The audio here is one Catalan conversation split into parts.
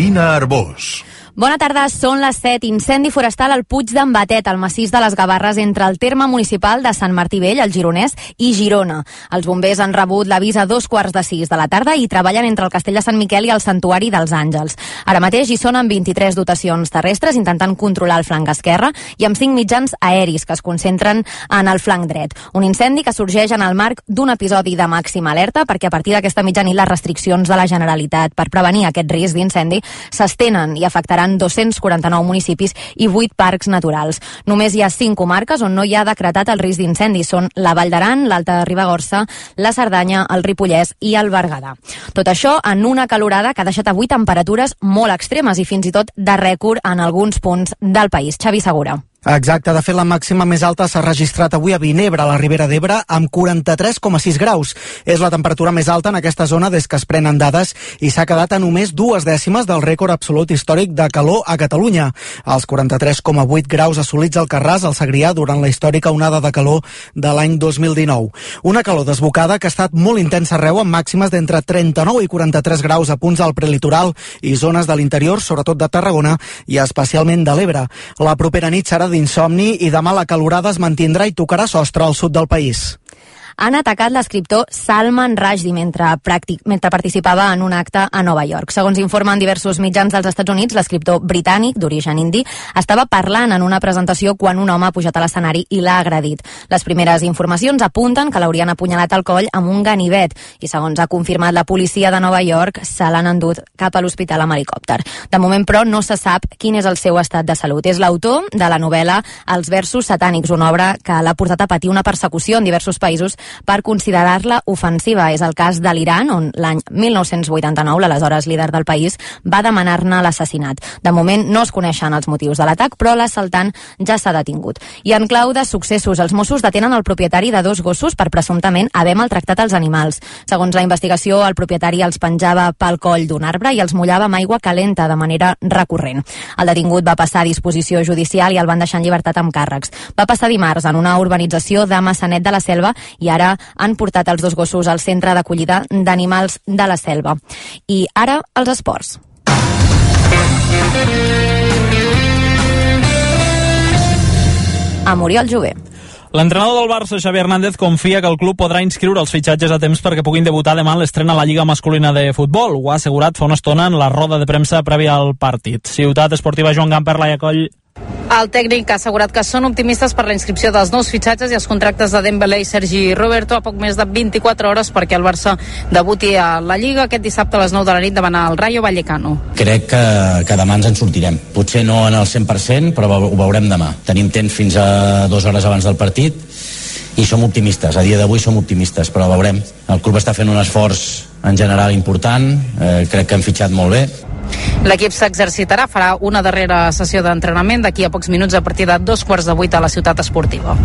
Marina Arbós. Bona tarda, són les 7. Incendi forestal al Puig d'en Batet, al massís de les Gavarres, entre el terme municipal de Sant Martí Vell, el Gironès, i Girona. Els bombers han rebut l'avís a dos quarts de sis de la tarda i treballen entre el Castell de Sant Miquel i el Santuari dels Àngels. Ara mateix hi són amb 23 dotacions terrestres intentant controlar el flanc esquerre i amb 5 mitjans aeris que es concentren en el flanc dret. Un incendi que sorgeix en el marc d'un episodi de màxima alerta perquè a partir d'aquesta mitjanit les restriccions de la Generalitat per prevenir aquest risc d'incendi s'estenen i afectaran en 249 municipis i 8 parcs naturals. Només hi ha 5 comarques on no hi ha decretat el risc d'incendi. Són la Vall d'Aran, l'Alta Ribagorça, la Cerdanya, el Ripollès i el Berguedà. Tot això en una calorada que ha deixat avui temperatures molt extremes i fins i tot de rècord en alguns punts del país. Xavi Segura. Exacte, de fet la màxima més alta s'ha registrat avui a Vinebre, a la Ribera d'Ebre, amb 43,6 graus. És la temperatura més alta en aquesta zona des que es prenen dades i s'ha quedat a només dues dècimes del rècord absolut històric de calor a Catalunya. Els 43,8 graus assolits al Carràs, al Segrià, durant la històrica onada de calor de l'any 2019. Una calor desbocada que ha estat molt intensa arreu amb màximes d'entre 39 i 43 graus a punts del prelitoral i zones de l'interior, sobretot de Tarragona i especialment de l'Ebre. La propera nit serà d'insomni i demà la calorada es mantindrà i tocarà sostre al sud del país han atacat l'escriptor Salman Rushdie mentre, pràctic, mentre participava en un acte a Nova York. Segons informen diversos mitjans dels Estats Units, l'escriptor britànic d'origen indi estava parlant en una presentació quan un home ha pujat a l'escenari i l'ha agredit. Les primeres informacions apunten que l'haurien apunyalat al coll amb un ganivet i, segons ha confirmat la policia de Nova York, se l'han endut cap a l'hospital amb helicòpter. De moment, però, no se sap quin és el seu estat de salut. És l'autor de la novel·la Els versos satànics, una obra que l'ha portat a patir una persecució en diversos països per considerar-la ofensiva. És el cas de l'Iran, on l'any 1989 l'aleshores líder del país va demanar-ne l'assassinat. De moment no es coneixen els motius de l'atac, però l'assaltant ja s'ha detingut. I en clau de successos, els Mossos detenen el propietari de dos gossos per presumptament haver maltractat els animals. Segons la investigació, el propietari els penjava pel coll d'un arbre i els mullava amb aigua calenta de manera recurrent. El detingut va passar a disposició judicial i el van deixar en llibertat amb càrrecs. Va passar dimarts en una urbanització de Massanet de la Selva i ara ara han portat els dos gossos al centre d'acollida d'animals de la selva. I ara els esports. A Muriel Jové. L'entrenador del Barça, Xavi Hernández, confia que el club podrà inscriure els fitxatges a temps perquè puguin debutar demà en l'estrena a la Lliga Masculina de Futbol. Ho ha assegurat fa una estona en la roda de premsa prèvia al partit. Ciutat Esportiva Joan Gamper, Laia Coll. El tècnic ha assegurat que són optimistes per la inscripció dels nous fitxatges i els contractes de Dembélé i Sergi Roberto a poc més de 24 hores perquè el Barça debuti a la Lliga aquest dissabte a les 9 de la nit davant el Rayo Vallecano. Crec que, que demà ens en sortirem. Potser no en el 100%, però ho veurem demà. Tenim temps fins a dues hores abans del partit i som optimistes. A dia d'avui som optimistes, però veurem. El club està fent un esforç en general important, eh, crec que han fitxat molt bé L'equip s'exercitarà, farà una darrera sessió d'entrenament d'aquí a pocs minuts a partir de dos quarts de vuit a la ciutat esportiva.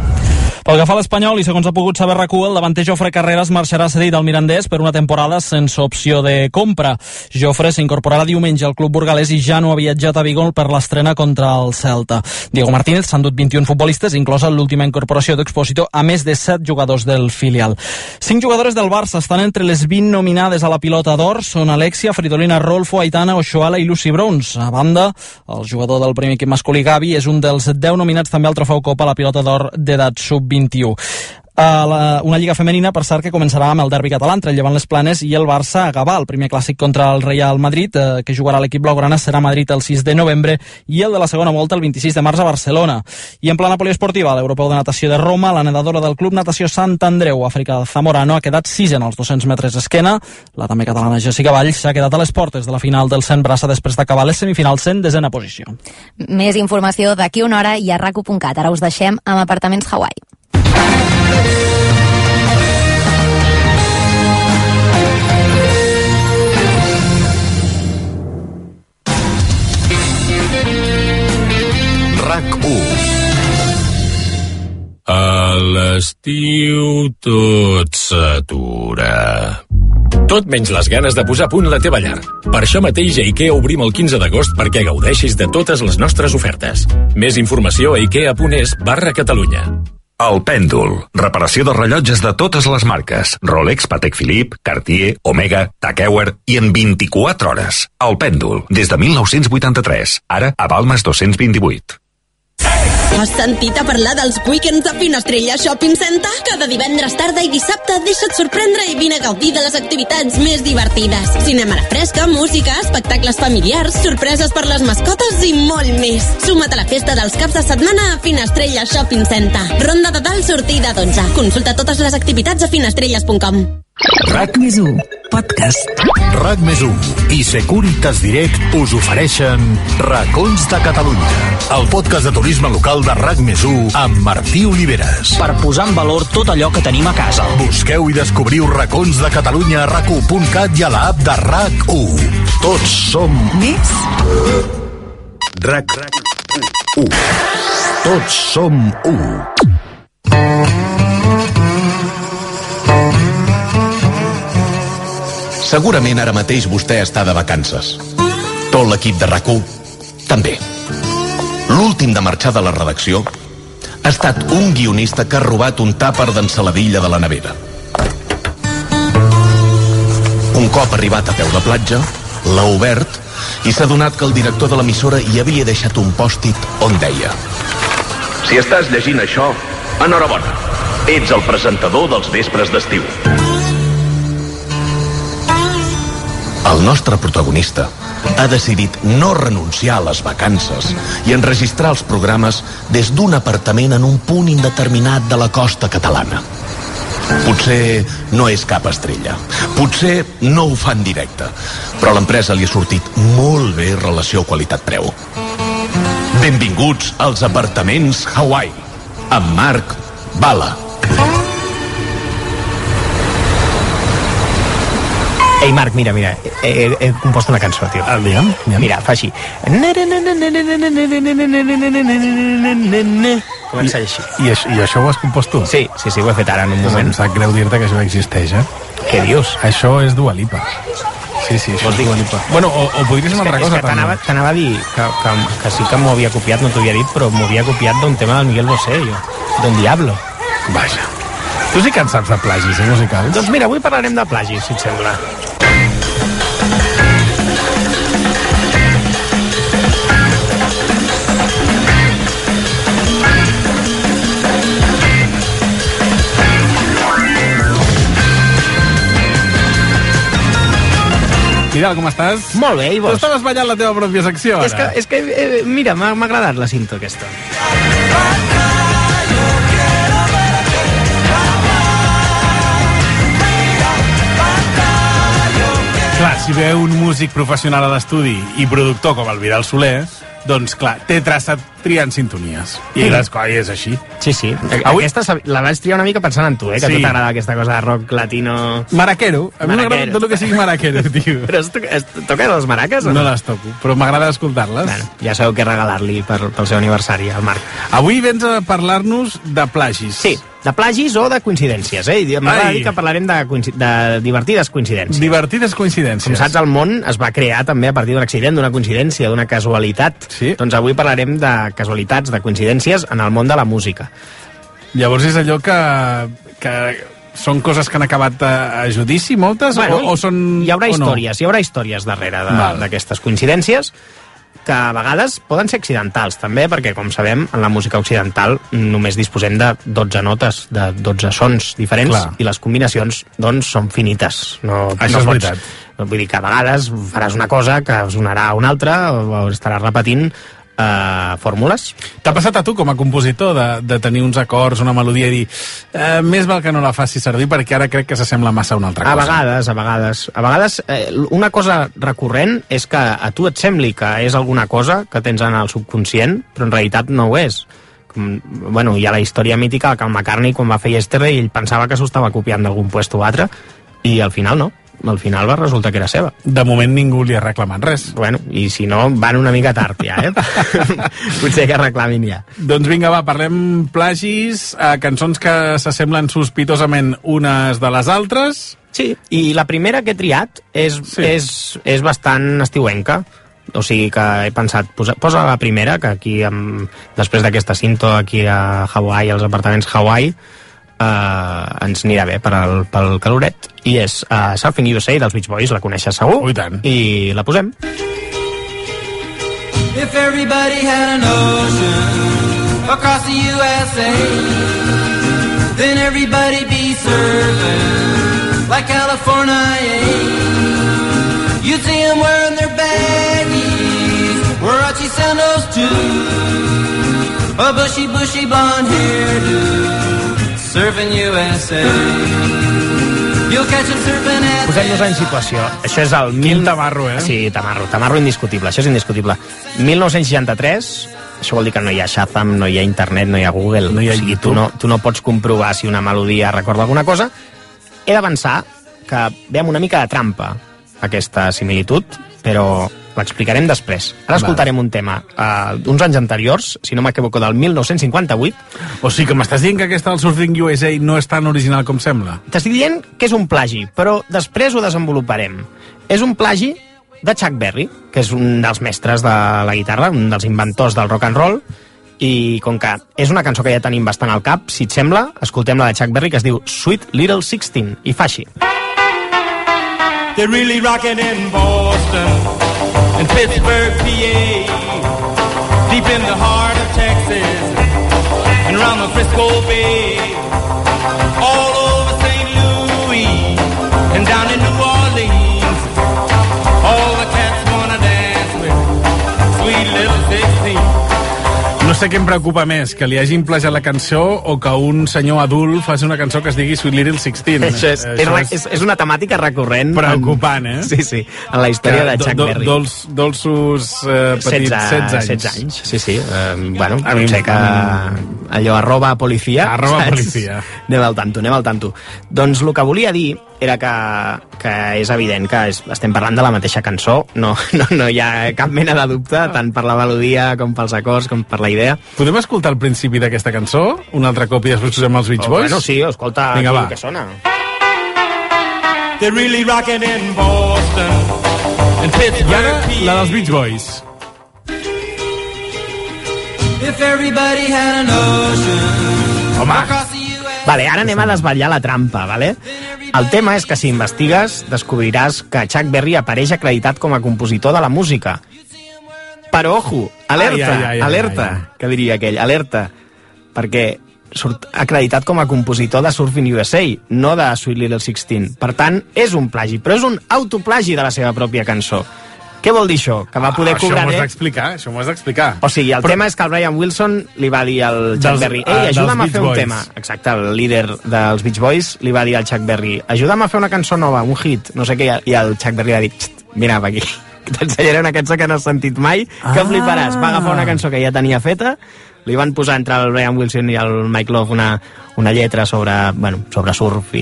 Pel que fa a l'Espanyol, i segons ha pogut saber rac el davanter Jofre Carreras marxarà cedit al Mirandés per una temporada sense opció de compra. Jofre s'incorporarà diumenge al club burgalès i ja no ha viatjat a Bigol per l'estrena contra el Celta. Diego Martínez s'han dut 21 futbolistes, inclosa l'última incorporació d'Exposito, a més de 7 jugadors del filial. 5 jugadores del Barça estan entre les 20 nominades a la pilota d'or, són Alexia, Fridolina, Rolfo, Aitana, Oshuala i Lucy Brons. A banda, el jugador del primer equip masculí Gavi és un dels 10 nominats també al trofeu Copa a la pilota d'or d'edat sub-20 2021. A la, una lliga femenina, per cert, que començarà amb el derbi català entre el llevant les planes i el Barça a Gavà. El primer clàssic contra el Real Madrid, uh, que jugarà l'equip blaugrana, serà a Madrid el 6 de novembre i el de la segona volta el 26 de març a Barcelona. I en plana poliesportiva, l'Europeu de Natació de Roma, la nedadora del Club Natació Sant Andreu, Àfrica Zamorano, ha quedat 6 en els 200 metres d'esquena. La també catalana Jessica Vall s'ha quedat a les portes de la final del 100 braça després d'acabar les semifinals 100 desena posició. Més informació d'aquí una hora i a racu.cat. Ara us deixem amb apartaments Hawaii. RAC1 A l'estiu tot s'atura. Tot menys les ganes de posar a punt la teva llar. Per això mateix a IKEA obrim el 15 d'agost perquè gaudeixis de totes les nostres ofertes. Més informació a ikea.es barra Catalunya. El Pèndol. Reparació de rellotges de totes les marques. Rolex, Patek Philippe, Cartier, Omega, Tag Heuer i en 24 hores. El Pèndol. Des de 1983. Ara a Balmes 228. Has sentit a parlar dels weekends de Finestrella Shopping Center? Cada divendres tarda i dissabte deixa't sorprendre i vine a gaudir de les activitats més divertides. Cinema a la fresca, música, espectacles familiars, sorpreses per les mascotes i molt més. Suma't a la festa dels caps de setmana a Finestrella Shopping Center. Ronda de dalt sortida 12. Consulta totes les activitats a finestrelles.com. RAC més podcast. RAC més i Securitas Direct us ofereixen Racons de Catalunya, el podcast de turisme local de RAC més amb Martí Oliveres. Per posar en valor tot allò que tenim a casa. Busqueu i descobriu Racons de Catalunya a rac i a l'app de RAC1. Tots som... Més? RAC, RAC 1. Tots som 1. Segurament ara mateix vostè està de vacances. Tot l'equip de rac també. L'últim de marxar de la redacció ha estat un guionista que ha robat un tàper d'ensaladilla de la nevera. Un cop arribat a peu de platja, l'ha obert i s'ha donat que el director de l'emissora hi havia deixat un pòstit on deia Si estàs llegint això, enhorabona. Ets el presentador dels vespres d'estiu. El nostre protagonista ha decidit no renunciar a les vacances i enregistrar els programes des d'un apartament en un punt indeterminat de la costa catalana. Potser no és cap estrella. Potser no ho fa en directe. Però a l'empresa li ha sortit molt bé relació qualitat-preu. Benvinguts als apartaments Hawaii. Amb Marc Bala. Ei, Marc, mira, mira, he, he, he compost una cançó, tio. Ah, digue'm. Mira, fa així. Comença així. I, I això ho has compost tu? Sí, sí, sí, ho he fet ara en un moment. em sap greu dir-te que això existeix, eh? Què dius? Això és Dua Lipa. Sí, sí, això Vols és dir? Dua Lipa. Bueno, o, o podria ser una altra cosa, també. t'anava a dir que, que, que sí que m'ho havia copiat, no t'ho havia dit, però m'ho havia copiat d'un tema del Miguel Bosé, jo. Don Diablo. Vaja. Tu sí que en saps de plagis, eh, musicals? Doncs mira, avui parlarem de plagis, si et sembla. Vidal, com estàs? Molt bé, i vos? estaves ballant la teva pròpia secció, ara. És que, és que eh, mira, m'ha m'ha agradat la cinta aquesta. Clar, si ve un músic professional a l'estudi i productor com el Vidal Soler, doncs clar, té traçat triant sintonies. I Sí. les coses és així. Sí, sí. Avui-. Aquesta la vaig triar una mica pensant en tu, eh? Que Sí. a tu t'agrada aquesta cosa de rock latino... Maraquero. A mi m'agrada tot el que sigui maraquero, tio. Però es, to es toques les maraques o No no? les toco, però m'agrada escoltar-les. Bueno, ja sabeu què regalar-li pel seu aniversari, al Marc. Avui vens a parlar-nos de plagis. Sí, de plagis o de coincidències, eh? I M'agrada dir que parlarem de, de divertides coincidències. Divertides coincidències. Com saps, el món es va crear també a partir d'un accident, d'una coincidència, d'una casualitat. Sí. Doncs avui parlarem de casualitats, de coincidències en el món de la música. Llavors és allò que, que són coses que han acabat a, a judici, moltes? o, o són... hi haurà o no? històries, hi haurà històries darrere d'aquestes coincidències que a vegades poden ser accidentals també, perquè com sabem en la música occidental només disposem de 12 notes, de 12 sons diferents Clar. i les combinacions doncs són finites no, Això no és pots- veritat. vull dir que a vegades faràs una cosa que sonarà una altra o, o estaràs repetint eh, fórmules T'ha passat a tu com a compositor de, de tenir uns acords, una melodia i dir eh, més val que no la faci servir perquè ara crec que s'assembla massa a una altra A cosa. vegades, a vegades. A vegades, eh, una cosa recurrent és que a tu et sembli que és alguna cosa que tens en el subconscient, però en realitat no ho és. Com, bueno, hi ha la història mítica que el McCartney, quan va fer Yesterday, ell pensava que s'ho estava copiant d'algun puesto o altre, i al final no. Al final va resultar que era seva. De moment ningú li ha reclamat res. Bueno, i si no, van una mica tard ja, eh? Potser que reclamin ja. Doncs vinga, va, parlem plagis, eh, cançons que s'assemblen sospitosament unes de les altres. Sí, i la primera que he triat és, Sí. és, és bastant estiuenca. o sigui que he pensat, posa, posa la primera, que aquí, amb, després d'aquesta cinto aquí a Hawaii, als apartaments Hawaii, eh, ens anirà bé per al, pel caloret. I és uh, Surfing USA dels Beach Boys, la coneixes segur? Oh, i tant. I la posem. If everybody had an ocean across the USA, then everybody be surfing like California. You'd see them wearing their baggies, Warachi sandals too, a bushy, bushy blonde hairdo, surfing USA. You'll catch them surfing at Posem-nos en situació. Això és el... Quin tamarro, eh? Sí, tamarro. Tamarro indiscutible. Això és indiscutible. 1963, això vol dir que no hi ha Shazam, no hi ha internet, no hi ha Google. No hi ha o sigui, tu no, tu no pots comprovar si una melodia recorda alguna cosa. He d'avançar que veiem una mica de trampa aquesta similitud, però l'explicarem després. Ara escoltarem un tema uh, d'uns anys anteriors, si no m'equivoco, del 1958. O sigui que m'estàs dient que aquesta del Surfing USA no és tan original com sembla? T'estic dient que és un plagi, però després ho desenvoluparem. És un plagi de Chuck Berry, que és un dels mestres de la guitarra, un dels inventors del rock and roll, i com que és una cançó que ja tenim bastant al cap, si et sembla, escoltem la de Chuck Berry que es diu Sweet Little Sixteen, i fa així. They're really rocking in Boston and Pittsburgh, PA, deep in the heart of Texas and around the Frisco Bay, sé què em preocupa més, que li hagin plagiat la cançó o que un senyor adult faci una cançó que es digui Sweet Little Sixteen. Això és, és, re- és, és una temàtica recurrent. Preocupant, eh? En, sí, sí, en la història de do- Chuck do- Berry. Dolç, dolços eh, petits, 16, 16 anys. 16 anys, sí, sí. Uh, bueno, A mi- potser que allò arroba policia. Arroba saps? policia. Anem al tanto, anem al tanto. Doncs el que volia dir era que, que és evident que és, estem parlant de la mateixa cançó, no, no, no hi ha cap mena de dubte, tant per la melodia com pels acords, com per la idea. Podem escoltar el principi d'aquesta cançó un altre cop i després posem els Beach Oh, Boys? bueno, sí, escolta Vinga, va. que sona. They're really rocking in Boston and Pittsburgh, I ara, la dels Beach Boys. If everybody had an ocean Home, across the US. Vale, ara anem a desvetllar la trampa, vale? El tema és que si investigues descobriràs que Chuck Berry apareix acreditat com a compositor de la música. Però, ojo, alerta, Ai, ai, ai, ai, alerta, ai. que diria aquell, alerta, perquè surt acreditat com a compositor de Surfing USA, no de Sweet Little Sixteen. Per tant, és un plagi, però és un autoplagi de la seva pròpia cançó. Què vol dir això? Que va poder Ah, això cobrar m'ho has d'explicar, això m'ho has d'explicar. O sigui, el tema és que el Brian Wilson li va dir al Chuck Dels- Berry ei, dels ajuda'm a Beach fer un Boys." tema. Exacte, el líder dels Beach Boys li va dir al Chuck Berry ajuda'm a fer una cançó nova, un hit, no sé què, i el Chuck Berry va dir "Xt, mira per aquí, t'ensenyaré una cançó que no has sentit mai, que Ah. fliparàs. Va agafar una cançó que ja tenia feta, li van posar entre el Brian Wilson i el Mike Love una, una lletra sobre, bueno, sobre surf i,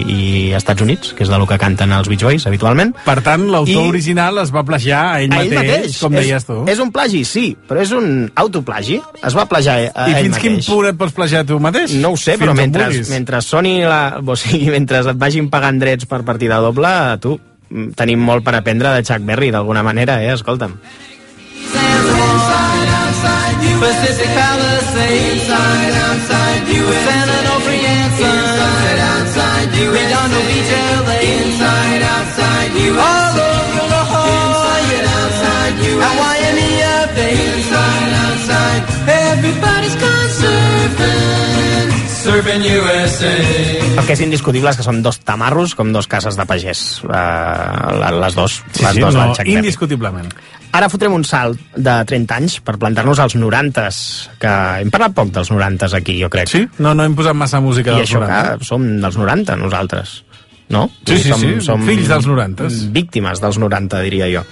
i Estats Units, que és del que canten els Beach Boys habitualment. Per tant, l'autor I- original es va plagiar a ell, A ell mateix, mateix. com és, deies tu. És un plagi, sí, però és un autoplagi. Es va plagiar a I ell fins quin mateix. punt et pots plagiar tu mateix? No ho sé, Fins però mentre, mentre soni la, o sigui, mentre et vagin pagant drets per partida doble, tu, mm, tenim molt per aprendre de Chuck Berry, d'alguna manera, eh? Escolta'm. Pacific Palisades, inside, outside US, San Onofre Anson, inside, outside US, Redondo Beach, LA, inside, outside US, all over La Jolla, inside, outside US, at Waimea Bay, inside, outside, everybody's gone surfing, surfing USA. El que és indiscutible és que són dos tamarros com dos cases de pagès. Uh, les dos, Sí, les sí, dos no, indiscutiblement. Ara fotrem un salt de 30 anys per plantar-nos als 90s, que hem parlat poc dels 90s aquí, jo crec. Sí? No, no hem posat massa música I dels això 90. que som dels 90, nosaltres. No? Sí, sí, sí, fills dels 90s. Víctimes dels 90, diria jo.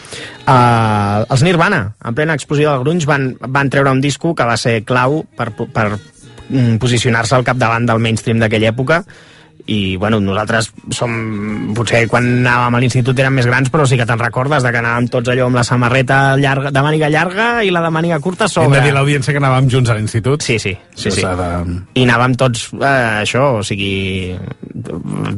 Uh, els Nirvana, en plena explosió del grunge, van, van treure un disco que va ser clau per, per posicionar-se al capdavant del mainstream d'aquella època i bueno, nosaltres som potser quan anàvem a l'institut érem més grans però sí que te'n recordes de que anàvem tots allò amb la samarreta llarga, de màniga llarga i la de màniga curta a Hem sobre de dir a l'audiència que anàvem junts a l'institut. Sí, sí, sí, sí. De... i anàvem tots eh, això, o sigui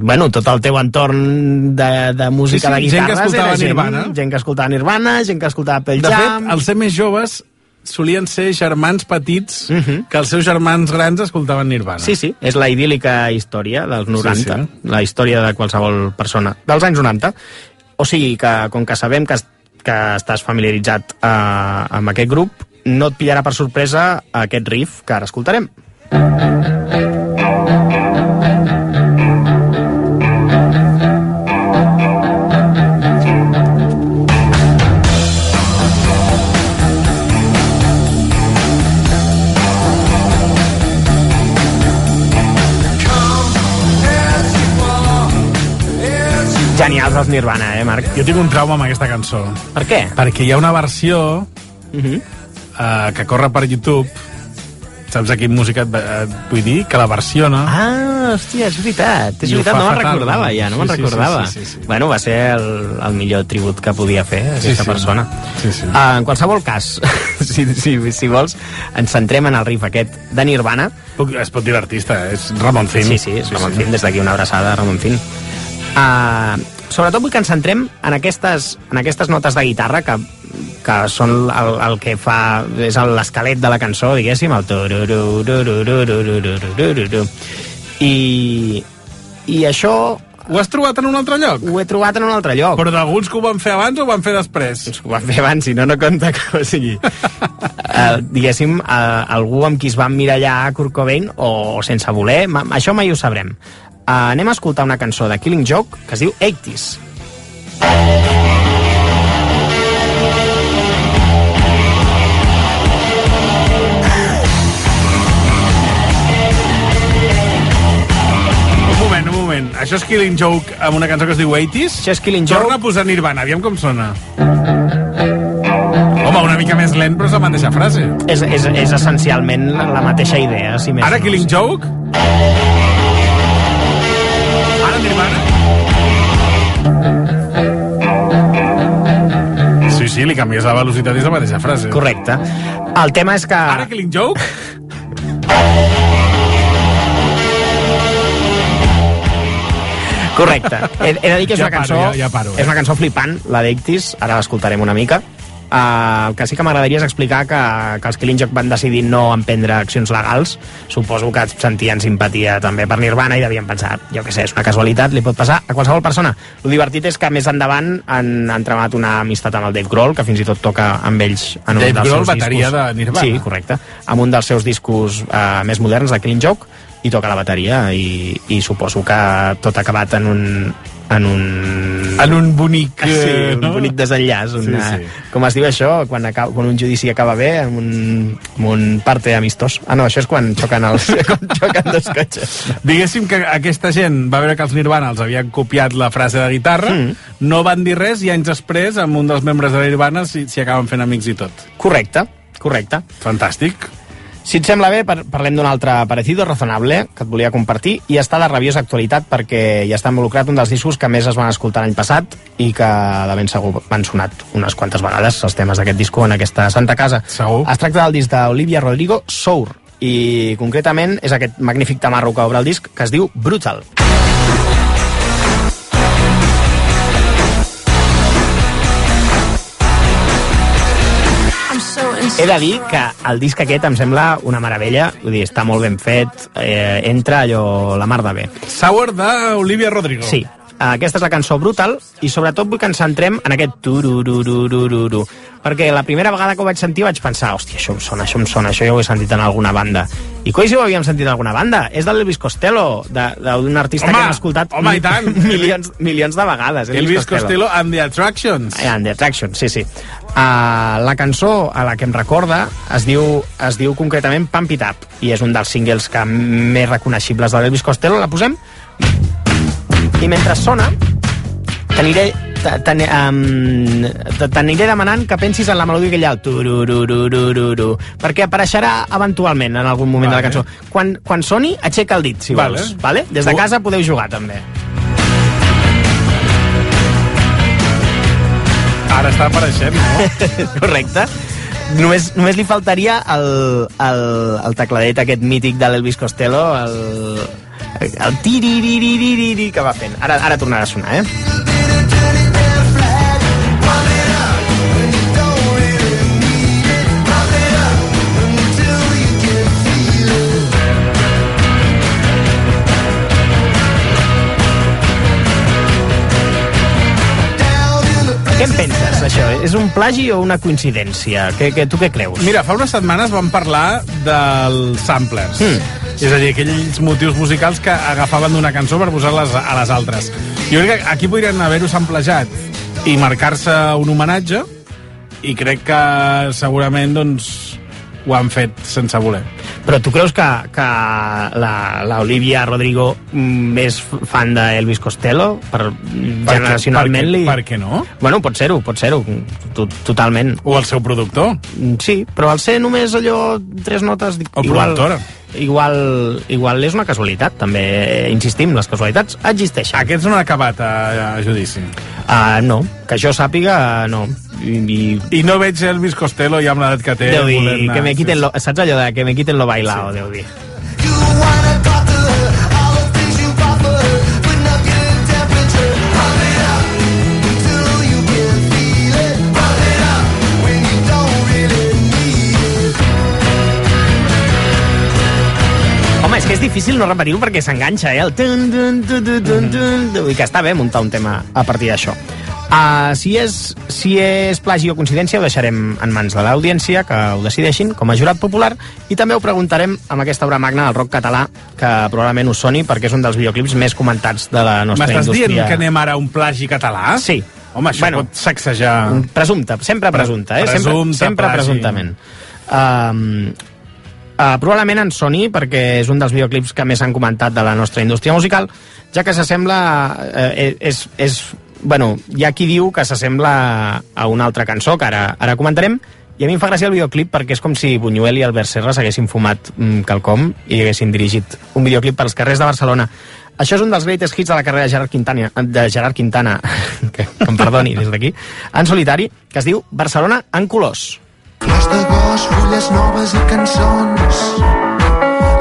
bueno, tot el teu entorn de, de música Sí, sí, de gent que escoltava era gent, Nirvana. gent que escoltava Nirvana, gent que escoltava Pearl De Jam fet, els ser més joves solien ser germans petits que els seus germans grans escoltaven Nirvana. Sí, sí, és la idíl·lica història dels 90, Sí, sí, la història de qualsevol persona dels anys 90. O sigui que, com que sabem que, que estàs familiaritzat eh, amb aquest grup, no et pillarà per sorpresa aquest riff que ara escoltarem. Genials els Nirvana, eh, Marc? Jo tinc un trauma amb aquesta cançó. Per què? Perquè hi ha una versió Uh -huh. eh, que corre per YouTube saps a quin música et, et vull dir? Que la versiona. Ah, hòstia, és veritat. És veritat, no me'n recordava ja, no Sí, me'n sí, sí, recordava. sí, sí, sí. Bueno, va ser el, el millor tribut que podia fer aquesta sí. persona. Sí, sí. Uh, en qualsevol cas, si, si, si vols, ens centrem en el riff aquest de Nirvana. Puc, es pot dir l'artista, és Ramon Fim. Sí, sí, és Ramon Fim, des d'aquí una abraçada Ramon Fim. Uh, sobretot vull que ens centrem en aquestes, en aquestes notes de guitarra que, que són el, el que fa és el- l'esquelet de la cançó, diguéssim, el i, i això Ho has trobat en un altre lloc? ho he trobat en un altre lloc. Però d'alguns que ho van fer abans o ho van fer després? Ho van fer abans, si no, no compta que o sigui... Uh, diguéssim, uh, algú amb qui es va emmirallar a Kurt Cobain o, o sense voler, ma, això mai ho sabrem. Uh, anem a escoltar una cançó de Killing Joke que es diu 80s. Un moment, un moment. Això és Killing Joke amb una cançó que es diu 80s? Això és Killing Torna Joke. a posar Nirvana, aviam com sona. Home, una mica més lent, però és la mateixa frase. És, és, és essencialment la, mateixa idea, si més Ara no. Killing Joke? Nirvana? Sí, sí, li canvies la velocitat i és la mateixa frase. Correcte. El tema és que... Ara Killing Joke? Correcte. He, he de dir que és Ja una cançó... paro, ja- ja paro, eh? És una cançó flipant, la d'Ictis, ara l'escoltarem una mica. Uh, el que sí que m'agradaria és explicar que, que els Killing Joke van decidir no emprendre accions legals. Suposo que sentien simpatia també per Nirvana i devien pensar, jo què sé, és una casualitat, li pot passar a qualsevol persona. El divertit és que més endavant han, tremat una amistat amb el Dave Grohl, que fins i tot toca amb ells en un Dave dels Grohl, seus bateria discos. de Nirvana. Sí, correcte. Amb un dels seus discos uh, més moderns, de Killing Joke, i toca la bateria i, i suposo que tot acabat en un en un... En un bonic... Sí, eh, un no? bonic desenllaç. Una, Sí, sí. Com es diu això? Quan, acaba, quan un judici acaba bé, amb un, amb un parte amistós. Ah, no, això és quan xoquen, els, quan xoquen dos cotxes. Diguéssim que aquesta gent va veure que els Nirvana els havien copiat la frase de guitarra, Mm. no van dir res i anys després, amb un dels membres de Nirvana, s'hi acaben fent amics i tot. Correcte, correcte. Fantàstic. Si et sembla bé, par parlem d'un altre parecido razonable que et volia compartir i està de rabiosa actualitat perquè ja està involucrat un dels discos que més es van escoltar l'any passat i que de ben segur van sonat unes quantes vegades els temes d'aquest disco en aquesta santa casa. Segur. Es tracta del disc d'Olivia Rodrigo, Sour, i concretament és aquest magnífic tamarro que obre el disc que es diu Brutal. He de dir que el disc aquest em sembla una meravella, vull dir, està molt ben fet, eh, entra allò la mar de bé. Sour d'Olivia Rodrigo. Sí, aquesta és la cançó Brutal i sobretot vull que ens centrem en aquest tururururururu perquè la primera vegada que ho vaig sentir vaig pensar hòstia, això em sona, això em sona, això ja ho he sentit en alguna banda i coi si ho havíem sentit en alguna banda és de l'Elvis Costello, d'un artista Home, que hem escoltat home, i tant. milions, milions de vegades Elvis Costello and the Attractions. And the Attraction, sí, sí. Uh, la cançó a la que em recorda es diu, es diu concretament Pump It Up i és un dels singles que més reconeixibles de l'Elvis Costello. La posem? I mentre sona, t'aniré T'aniré demanant que pensis en la melodia que hi ha el tururururururu, perquè apareixerà eventualment en algun moment de la Vale. cançó. Quan, quan soni, aixeca el dit, si Vale. vols. Vale? Des de casa podeu jugar, també. Ara està apareixent, no? Correcte. Només, només li faltaria el, el, el tecladet aquest mític de l'Elvis Costello, el, el tiririririri que va fent. Ara, ara tornarà a sonar, eh? És un plagi o una coincidència? Què, què, tu què creus? Mira, fa unes setmanes vam parlar dels samplers. Mm. És a dir, aquells motius musicals que agafaven d'una cançó per posar-les a les altres. Jo crec que aquí podrien haver-ho samplejat i marcar-se un homenatge i crec que segurament doncs, ho han fet sense voler. Però tu creus que, que la, la Olivia Rodrigo mm, és fan d'Elvis Costello? Per, generacionalment per, li... per què no? Bueno, pot ser-ho, pot ser-ho, to- totalment. O el seu productor. Mm, Sí, però al ser només allò, tres notes... O igual, productora. igual, igual és una casualitat, també insistim, les casualitats existeixen. Aquests no han acabat a, a judici. Uh, no, que jo sàpiga, no. I, i no veig Elvis Costello ja amb l'edat que té. deu dir, anar- que me quiten lo, saps allò de que me quiten lo bailao, sí. deu dir. Home, és que és difícil no repetir-ho perquè s'enganxa, eh? El tun, tun, tun, tun, tun, tun, Vull dir que està bé muntar un tema a partir d'això. Uh, si, és, si és plagi o coincidència ho deixarem en mans de l'audiència que ho decideixin com a jurat popular i també ho preguntarem amb aquesta obra magna del rock català que probablement us soni perquè és un dels videoclips més comentats de la nostra M'estàs indústria. dient que anem ara a un plagi català? Sí. Home, això Bueno, pot sacsejar... Presumpte, sempre presumpte, eh? sempre, Presumpte, sempre plagi. presumptament. Um, uh, probablement en Sony, perquè és un dels videoclips que més han comentat de la nostra indústria musical, ja que s'assembla... Uh, és, és, bueno, hi ha qui diu que s'assembla a una altra cançó, que ara, ara comentarem, i a mi em fa gràcia el videoclip perquè és com si Buñuel i Albert Serra s'haguessin fumat mm, quelcom i haguessin dirigit un videoclip pels carrers de Barcelona. Això és un dels greatest hits de la carrera de Gerard Quintana, de Gerard Quintana que, que em perdoni des d'aquí, en solitari, que es diu Barcelona en colors. Flors d'agost, fulles noves i cançons.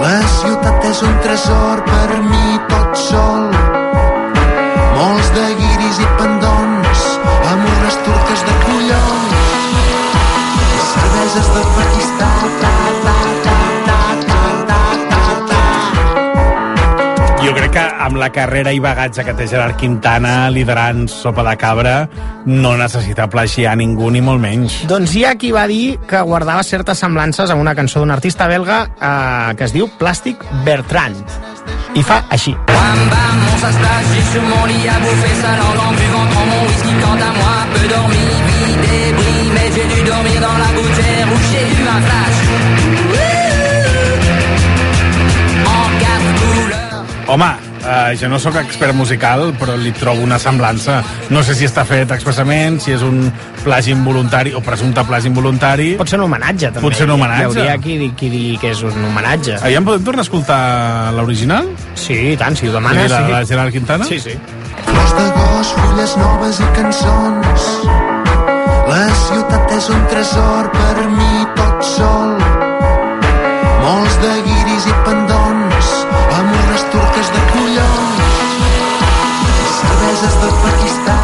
La ciutat és un tresor per mi tot sol. Jo crec que amb la carrera i bagatge que té Gerard Quintana liderant Sopa de Cabra no necessita plagiar ningú ni molt menys. Doncs hi ha qui va dir que guardava certes semblances amb una cançó d'un artista belga eh, que es diu Plastic Bertrand. I fa així. Bam bam, on s'attache, j'ai sur mon lit à bouffer sa langue en buvant grand mon whisky quant à moi, peu dormi, vie débris, mais j'ai dû dormir dans la gouttière où j'ai eu un flash. Home, eh, jo no sóc expert musical, però li trobo una semblança. No sé si està fet expressament, si és un plagi involuntari o presumpte plagi involuntari. Pot ser un homenatge, també. Pot ser un homenatge. Hi hauria qui, qui digui que és un homenatge. Aviam, podem tornar a escoltar l'original? Sí, i tant, si ho demanes, la, sí. la Gerard Quintana? Sí, sí. Flors d'agost, fulles noves i cançons. La ciutat és un tresor per mi tot sol. Molts de guiris i pendons, turques de collons. Cerveses del Pakistan.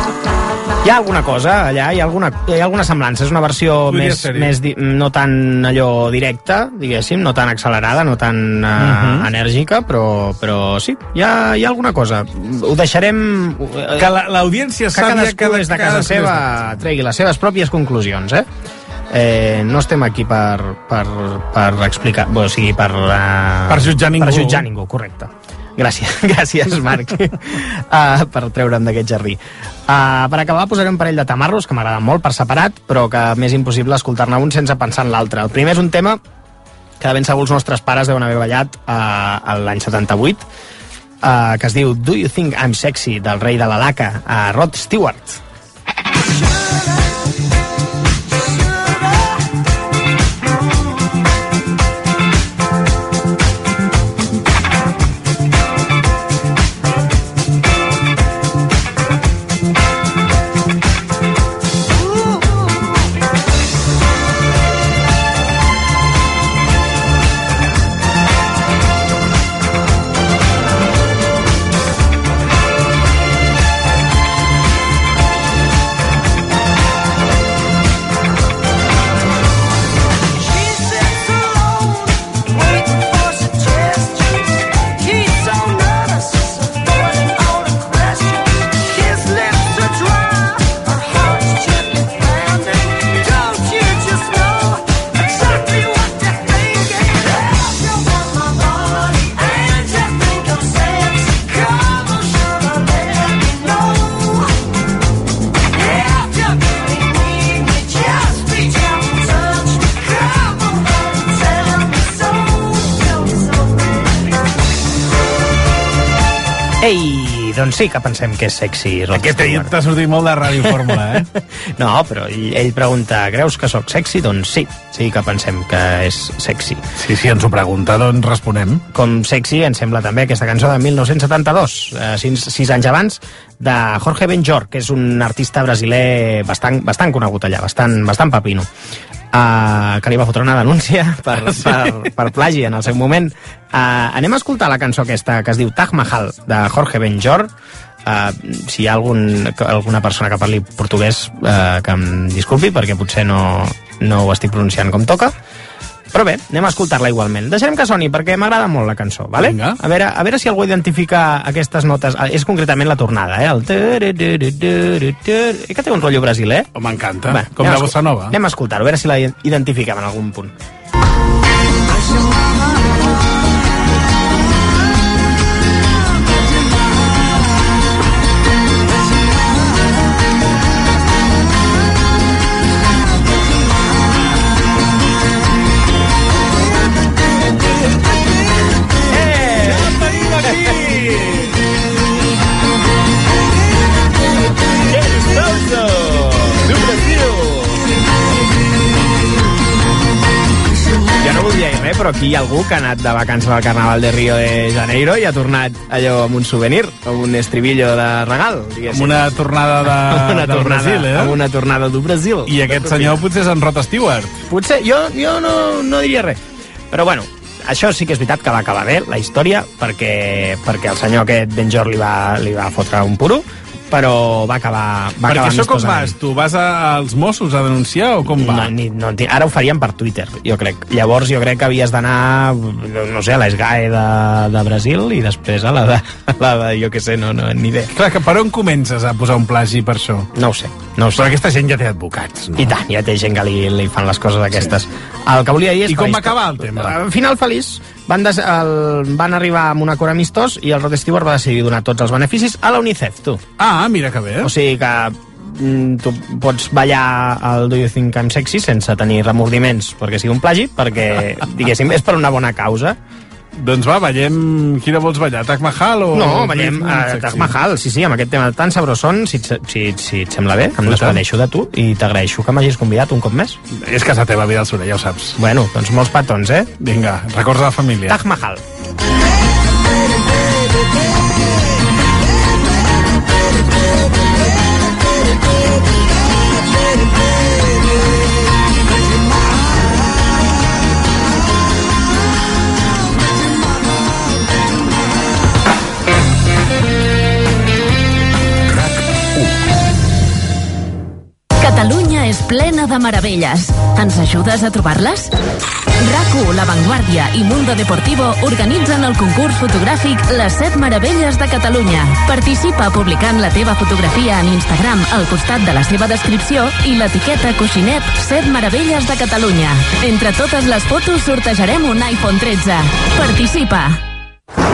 Hi ha alguna cosa allà, hi ha alguna, hi ha alguna semblança. És una versió Podria més, ser-hi. més di, no tan allò directa, diguéssim, no tan accelerada, no tan uh, Mhm. enèrgica, però, però sí, hi ha, hi ha alguna cosa. Ho deixarem... eh, Que la- l'audiència que sàpiga cadascú que de- des de casa cadascú seva tregui les seves pròpies conclusions, eh? Eh, no estem aquí per, per, per explicar, o sigui, per... Uh, Per jutjar ningú. Per jutjar ningú, correcte. Gràcies, gràcies, Marc, uh, per treure'm d'aquest jardí. Uh, per acabar, posaré un parell de tamarros que m'agraden molt per separat, però que m'és impossible escoltar-ne un sense pensar en l'altre. El primer és un tema que de ben segur els nostres pares deuen haver ballat uh, l'any 78, uh, que es diu Do You Think I'm Sexy, del rei de la laca, a Rod Stewart. Ei, sí que pensem que és sexy. Rod Aquest Stewart. t'ha sortit molt de Ràdio Fórmula, eh? No, però ell, ell pregunta, creus que sóc sexy? Doncs sí, sí que pensem que és sexy. Sí, sí, ens ho pregunta, doncs responem. Com sexy ens sembla també aquesta cançó de 1972, eh, sis, sis anys abans, de Jorge Benjor, que és un artista brasiler bastant, bastant conegut allà, bastant, bastant papino. Uh, que li va fotre una denúncia per, Sí. per, per plagi en el seu moment. Uh, anem a escoltar la cançó aquesta que es diu Taj Mahal, de Jorge Benjor. Uh, si hi ha algun, alguna persona que parli portuguès uh, que em disculpi perquè potser no, no ho estic pronunciant com toca però bé, anem a escoltar-la igualment. Deixarem que soni perquè m'agrada molt la cançó, vale? Vinga. A veure, a veure si algú identifica aquestes notes. Ah, És concretament la tornada, eh? El... Eh que té un rotllo brasiler? Oh, M'encanta, com la a bossa nova. Anem a escoltar-ho, a veure si la identifiquem en algun punt. Jo però aquí hi ha algú que ha anat de vacances al Carnaval de Rio de Janeiro i ha tornat allò amb un souvenir, amb un estribillo de regal, diguéssim. Amb una tornada de, una del tornada, Brasil, eh? Amb una tornada del Brasil. I aquest senyor potser és en Rod Stewart. Potser, jo, jo no, no diria res. Però bueno, això sí que és veritat que va acabar bé, la història, perquè, perquè el senyor aquest, Ben Jor, li va, li va fotre un puro, però va acabar, va Perquè acabar això com vas? Tu vas a, als Mossos a denunciar o com va? No, ni, no, ara ho faríem per Twitter, jo crec. Llavors jo crec que havies d'anar, no sé, a l'ESGAE de, de Brasil i després a la de, la de jo què sé, no, no, ni idea. Clar, que per on comences a posar un plagi per això? No ho sé, no ho sé. Però aquesta gent ja té advocats, no? I tant, ja té gent que li, li fan les coses aquestes. El que volia dir és I com va acabar el tema? Al final feliç. Van, des, el, van arribar amb un acord amistós i el Rod Stewart va decidir donar tots els beneficis a la UNICEF, tu. Ah, mira que bé. O sigui que mm, tu pots ballar el Do You Think I'm Sexy sense tenir remordiments perquè sigui un plagi, perquè, diguéssim, és per una bona causa. Doncs va, ballem... Quina vols ballar? Taj Mahal o... No, ballem a Taj Mahal, sí, sí, amb aquest tema tan sabrosón, si, et- si, si et sembla bé, em I tant. despedeixo de tu i t'agraeixo que m'hagis convidat un cop més. És que la teva vida al sud, ja ho saps. Bueno, doncs molts petons, eh? Vinga, records de la família. Taj Mahal. És plena de meravelles. Ens ajudes a trobar-les? RAC1, La Vanguardia i Mundo Deportivo organitzen el concurs fotogràfic Les 7 meravelles de Catalunya. Participa publicant la teva fotografia en Instagram al costat de la seva descripció i l'etiqueta coixinet 7 meravelles de Catalunya. Entre totes les fotos sortejarem un iPhone 13. Participa!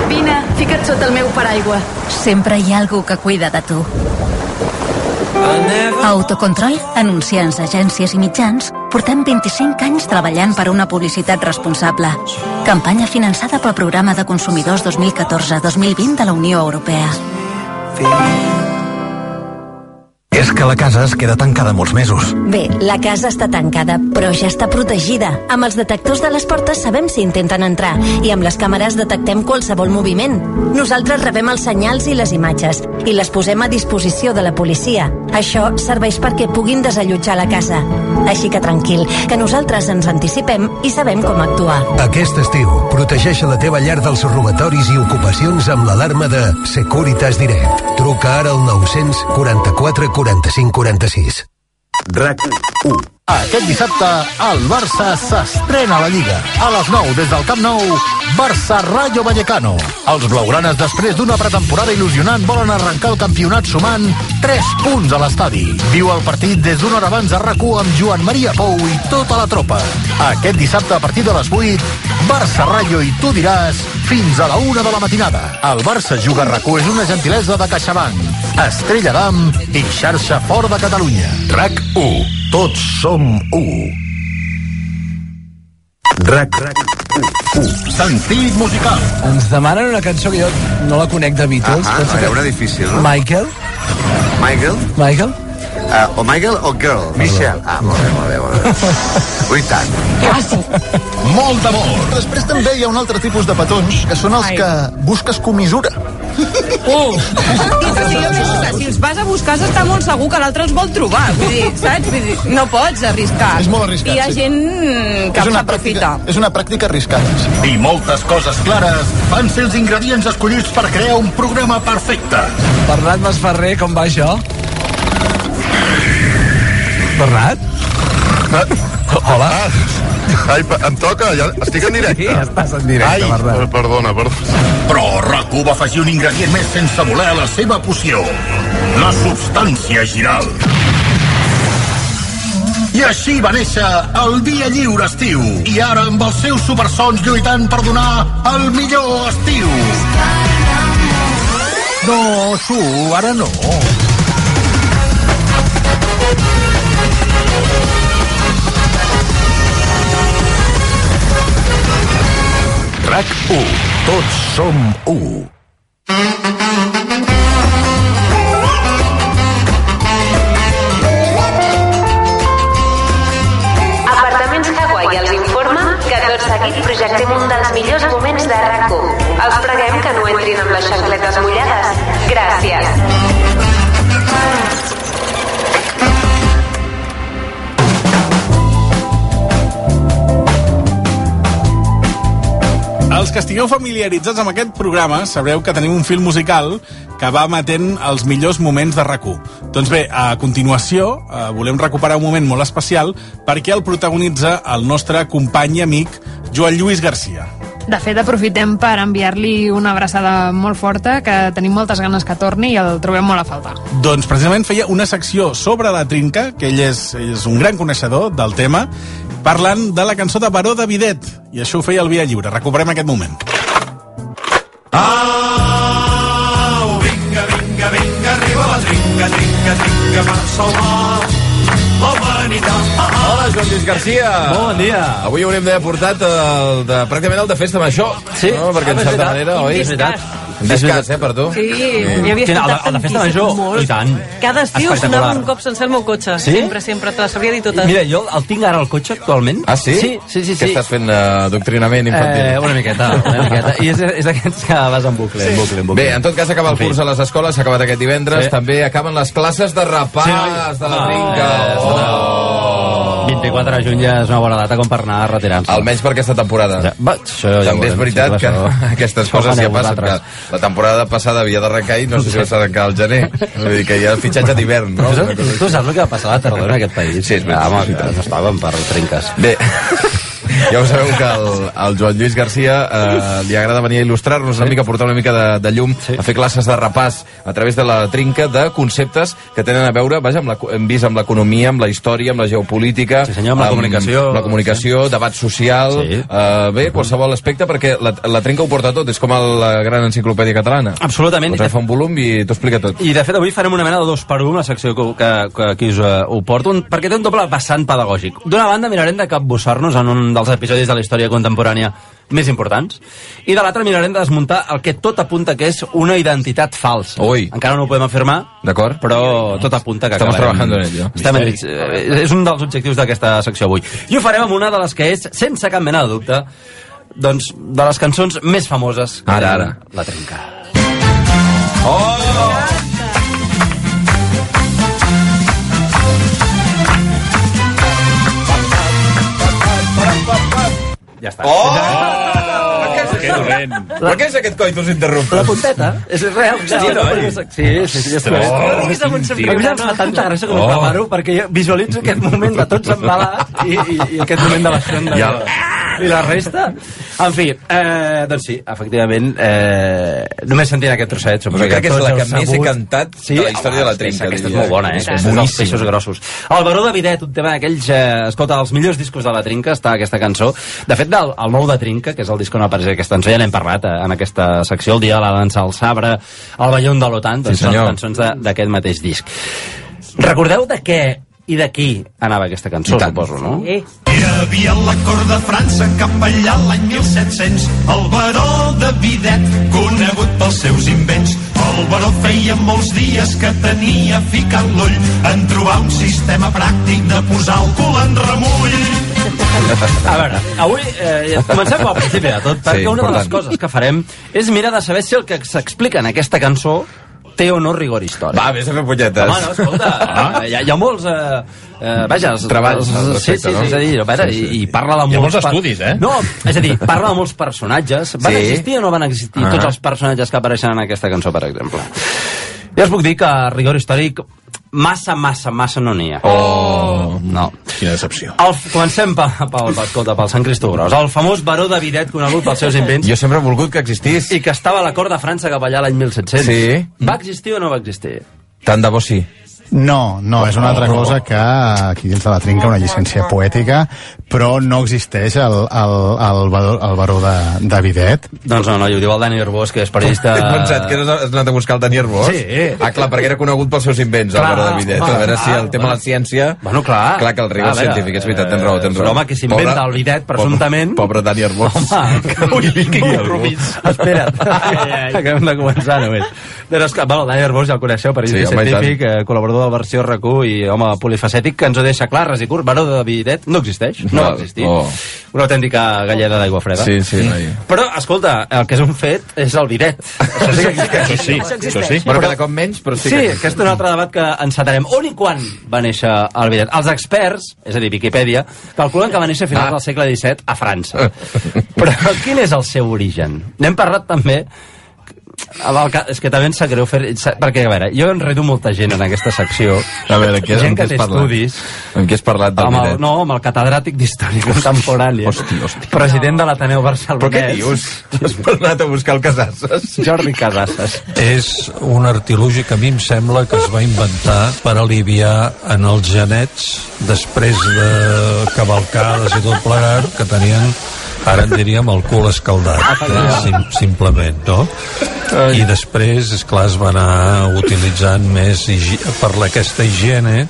Vine, fica't sota el meu paraigua. Sempre hi ha algú que cuida de tu. A Autocontrol, anunciants, agències i mitjans, portem 25 anys treballant per una publicitat responsable. Campanya finançada pel Programa de Consumidors 2014-2020 de la Unió Europea. És que la casa es queda tancada molts mesos. Bé, la casa està tancada, però ja està protegida. Amb els detectors de les portes sabem si intenten entrar i amb les càmeres detectem qualsevol moviment. Nosaltres rebem els senyals i les imatges i les posem a disposició de la policia. Això serveix perquè puguin desallotjar la casa. Així que tranquil, que nosaltres ens anticipem i sabem com actuar. Aquest estiu, protegeix la teva llar dels robatoris i ocupacions amb l'alarma de Securitas Direct. Truca ara al 944 45 46. RAC 1. Aquest dissabte, el Barça s'estrena a la Lliga. A les 9, des del Camp Nou, Barça Rayo Vallecano. Els blaugranes, després d'una pretemporada il·lusionant, volen arrencar el campionat sumant 3 punts a l'estadi. Viu el partit des d'una hora abans a rac amb Joan Maria Pou i tota la tropa. Aquest dissabte, a partir de les 8, Barça Rayo i tu diràs fins a la 1 de la matinada. El Barça Juga a rac és una gentilesa de CaixaBank, Estrella d'Am i xarxa fora de Catalunya. RAC 1. Tots som 1. RAC 1. Sentit musical. Ens demanen una cançó que jo no la conec de Beatles. Ah, Penso a que- veure, difícil, no? Michael? Michael? Michael? Uh, o Michael o Girl? Michelle. Ah, molt bé, molt bé, molt bé. Ui, tant. Quasi. Molt d'amor. Després també hi ha un altre tipus de petons, que són els Ai. que busques comissura. Uh! Si, els vas a buscar has d'estar molt segur que l'altre els vol trobar. Vull dir, saps? Vull dir, no pots arriscar. És molt arriscat, Hi ha sí. gent que és una s'aprofita. pràctica, és una pràctica arriscada. Sí. I moltes coses clares van ser els ingredients escollits per crear un programa perfecte. Bernat Masferrer, com va això? Bernat? Hola. Ai, pa- em toca, ja estic en directe. Sí, estàs en directe, Ai, Bernat. per- perdona, perdona. Però RAC1 va afegir un ingredient més sense voler a la seva poció. La substància giral. I així va néixer el Dia Lliure Estiu. I ara amb els seus supersons lluitant per donar el millor estiu. No, Su, ara no. RAC 1. Tots som 1. Apartaments Hawaii els informa que tot seguit projectem un dels millors moments de rac Els preguem que no entrin amb les xancletes mullades. Gràcies. Els que estigueu familiaritzats amb aquest programa sabreu que tenim un fil musical que va emetent els millors moments de rac Doncs bé, a continuació eh, volem recuperar un moment molt especial perquè el protagonitza el nostre company i amic Joan Lluís Garcia. De fet, aprofitem per enviar-li una abraçada molt forta, que tenim moltes ganes que torni i el trobem molt a faltar. Doncs precisament feia una secció sobre la trinca, que ell és, ell és un gran coneixedor del tema, parlant de la cançó de Baró de Videt, i això ho feia el Via Lliure. Recuperem aquest moment. Au, vinga, vinga, vinga, arriba la trinca, trinca, trinca per salvar la humanitat. Hola, Joan Lluís Garcia. Bon dia. Avui haurem d'haver portat el de, pràcticament el de festa major. Sí. No? Perquè, Ah, en certa manera, oi? És veritat. Discàs, eh, per tu? Sí, m'hi havia Quina, escoltat el de festa tantíssim, major? molt. I tant. Cada estiu sonava un cop sencer el meu cotxe. Sí? Sempre, sempre, te les sabria dir totes. Mira, jo el tinc ara al cotxe actualment. Ah, sí? Sí, sí, sí. Què sí. estàs fent d'adoctrinament infantil? Eh, una miqueta, una miqueta. I és, és d'aquests que vas en bucle, en bucle, en bucle. Bé, en tot cas, acaba el curs a les escoles, s'ha acabat aquest divendres. Sí. També acaben les classes de rapàs Sí, de la Oh. trinca. Oh. 24 de juny ja és una bona data com per anar retirant-se. Almenys per aquesta temporada. Ja, va, això ja També ho és veritat que aquestes això coses ja passen, que la temporada passada havia d'arrencar i no sé si vas arrencar al gener. Vull dir que hi ha fitxatge d'hivern, no? Tu, tu saps el que va passar a la tardor en aquest país? Sí, és veritat. Ah, home, no estàvem per trinques. Bé, ja ho sabeu que el, el Joan Lluís Garcia eh, li agrada venir a il·lustrar-nos una mica, portar una mica de, de llum, a fer classes de repàs a través de la trinca de conceptes que tenen a veure, vaja, amb la, hem vist amb l'economia, amb la història, amb la geopolítica, Sí, senyor, amb la comunicació. amb la comunicació, debat social, Sí. eh, bé, qualsevol aspecte, perquè la, la trinca ho porta tot, és com la gran enciclopèdia catalana. Absolutament. Pots agafar un volum i t'ho explica tot. I de fet avui farem una mena de dos per un, la secció que, que, que aquí us uh, ho porto, un, perquè té un doble vessant pedagògic. D'una banda mirarem de capbussar-nos en un dels episodis de la història contemporània més importants. I de l'altra mirarem de desmuntar el que tot apunta que és una identitat falsa. Ui. Encara no ho podem afirmar, D'acord. però tot apunta que Estamos acabarem- trabajando en ello. Estem en ells. Eh, És un dels objectius d'aquesta secció avui. I ho farem amb una de les que és, sense cap mena de dubte, doncs, de les cançons més famoses que Ara, ara. La Trinca. Oh! Ja està. Oh! Per què és Que dolent. Per què és aquest coitus interruptus? La punteta, és real. Sí, no, eh? Sí, sí, sí, és Oh, correcte. quin tio. A mi em fa tanta gràcia com Oh. preparo, perquè jo visualitzo aquest moment de tots embalats i, i, i aquest moment de la I i, el- i la resta. En fi, eh, doncs sí, efectivament, eh, només sentint aquest trosset, suposo Jo crec que és la que més he cantat de la història de la trinca, Aquesta és molt bona, eh? És dels peixos grossos. El Baró de Videt, un tema d'aquells... Eh, escolta, els millors discos de la Trinca està aquesta cançó. De fet, del, el nou de Trinca, que és el disc on apareix aquesta cançó, ja n'hem parlat eh, en aquesta secció, el dia de la dansa al sabre, el ballon de l'OTAN, doncs Sí, són cançons d'aquest mateix disc. Recordeu de què i de qui anava aquesta cançó, suposo, no? Hi havia a la cort de França cap allà l'any 1700 el baró de Videt, conegut pels seus invents. El baró feia molts dies que tenia ficat l'ull en trobar un sistema pràctic de posar el cul en remull. A veure, avui eh, comencem pel principi de tot, perquè Sí, una de les coses que farem és mirar de saber si el que s'explica en aquesta cançó té o no rigor històric. Va, vés a fer punyetes. Home, no, escolta, hi ha, hi ha molts... Eh, eh, vaja, els- Treballs sí, respecte, sí, no? sí, és a dir, veure, Sí, sí. i, i parla de molts... Hi ha molts estudis, eh? No, és a dir, parla de molts personatges. Van Sí. existir o no van existir Ah. tots els personatges que apareixen en aquesta cançó, per exemple? Ja us puc dir que rigor històric massa, massa, massa no n'hi ha. Oh. No. Quina decepció. El, comencem pel, pel, pel, escolta, pel Sant Cristó Gros. El famós baró de Videt, conegut pels seus invents, Jo sempre he volgut que existís. i que estava a la cort de França cap allà l'any 1700. Sí. Va existir o no va existir? Tant de bo sí. No, no, és una altra cosa que aquí dins de la trinca una llicència poètica, però no existeix el, el, el, baró, el baró de, de Videt. Doncs no, no, i ho diu el Dani Herbós, que és periodista... He pensat que has has anat a buscar el Dani Herbós? Sí. Ah, clar, perquè era conegut pels seus invents, Clar, el baró de Videt. home, A veure si clar, el tema de la ciència... Bueno, clar. Clar que el rigor científic, és veritat, tens raó, tens raó. l'home que s'inventa el bidet, presumptament. Pobre, pobre Dani Herbós. Home, ui, quin compromís. Espera't, acabem de començar només. Però és que, bueno, el Dani Herbós ja el coneixeu, periodista Sí, home, científic, eh, col·laborador de versió RAC1 i home polifacètic, que ens ho deixa clar, res i curt, baró de bidet no existeix, no va Val, existir. oh. Una autèntica galleda d'aigua freda. Sí, sí, noi. Però, escolta, el que és un fet és el bidet. Això sí que existeix. Això sí, això sí. Bueno, cada cop menys, però sí, Sí, que... aquest és un altre debat que encetarem. On i quan va néixer el bidet? Els experts, és a dir, Viquipèdia, calculen que va néixer a finals Ah. del segle XVII a França. Però quin és el seu origen? N'hem parlat també és que també em sap greu fer... Perquè, a veure, jo enredo molta gent en aquesta secció. A veure, què, gent amb que té has parlat? estudis. Amb què has parlat del Amb el, no, amb el catedràtic d'història contemporània. Hosti, hosti. President de l'Ateneu Barcelonès. Però què dius? Has anat a buscar el Casasses? Jordi Casasses. És un artilugi que a mi em sembla que es va inventar per aliviar en els genets després de cavalcades i tot plegat que tenien ara en diríem el cul escaldat sim, simplement no? i després és clar es va anar utilitzant més per la- aquesta higiene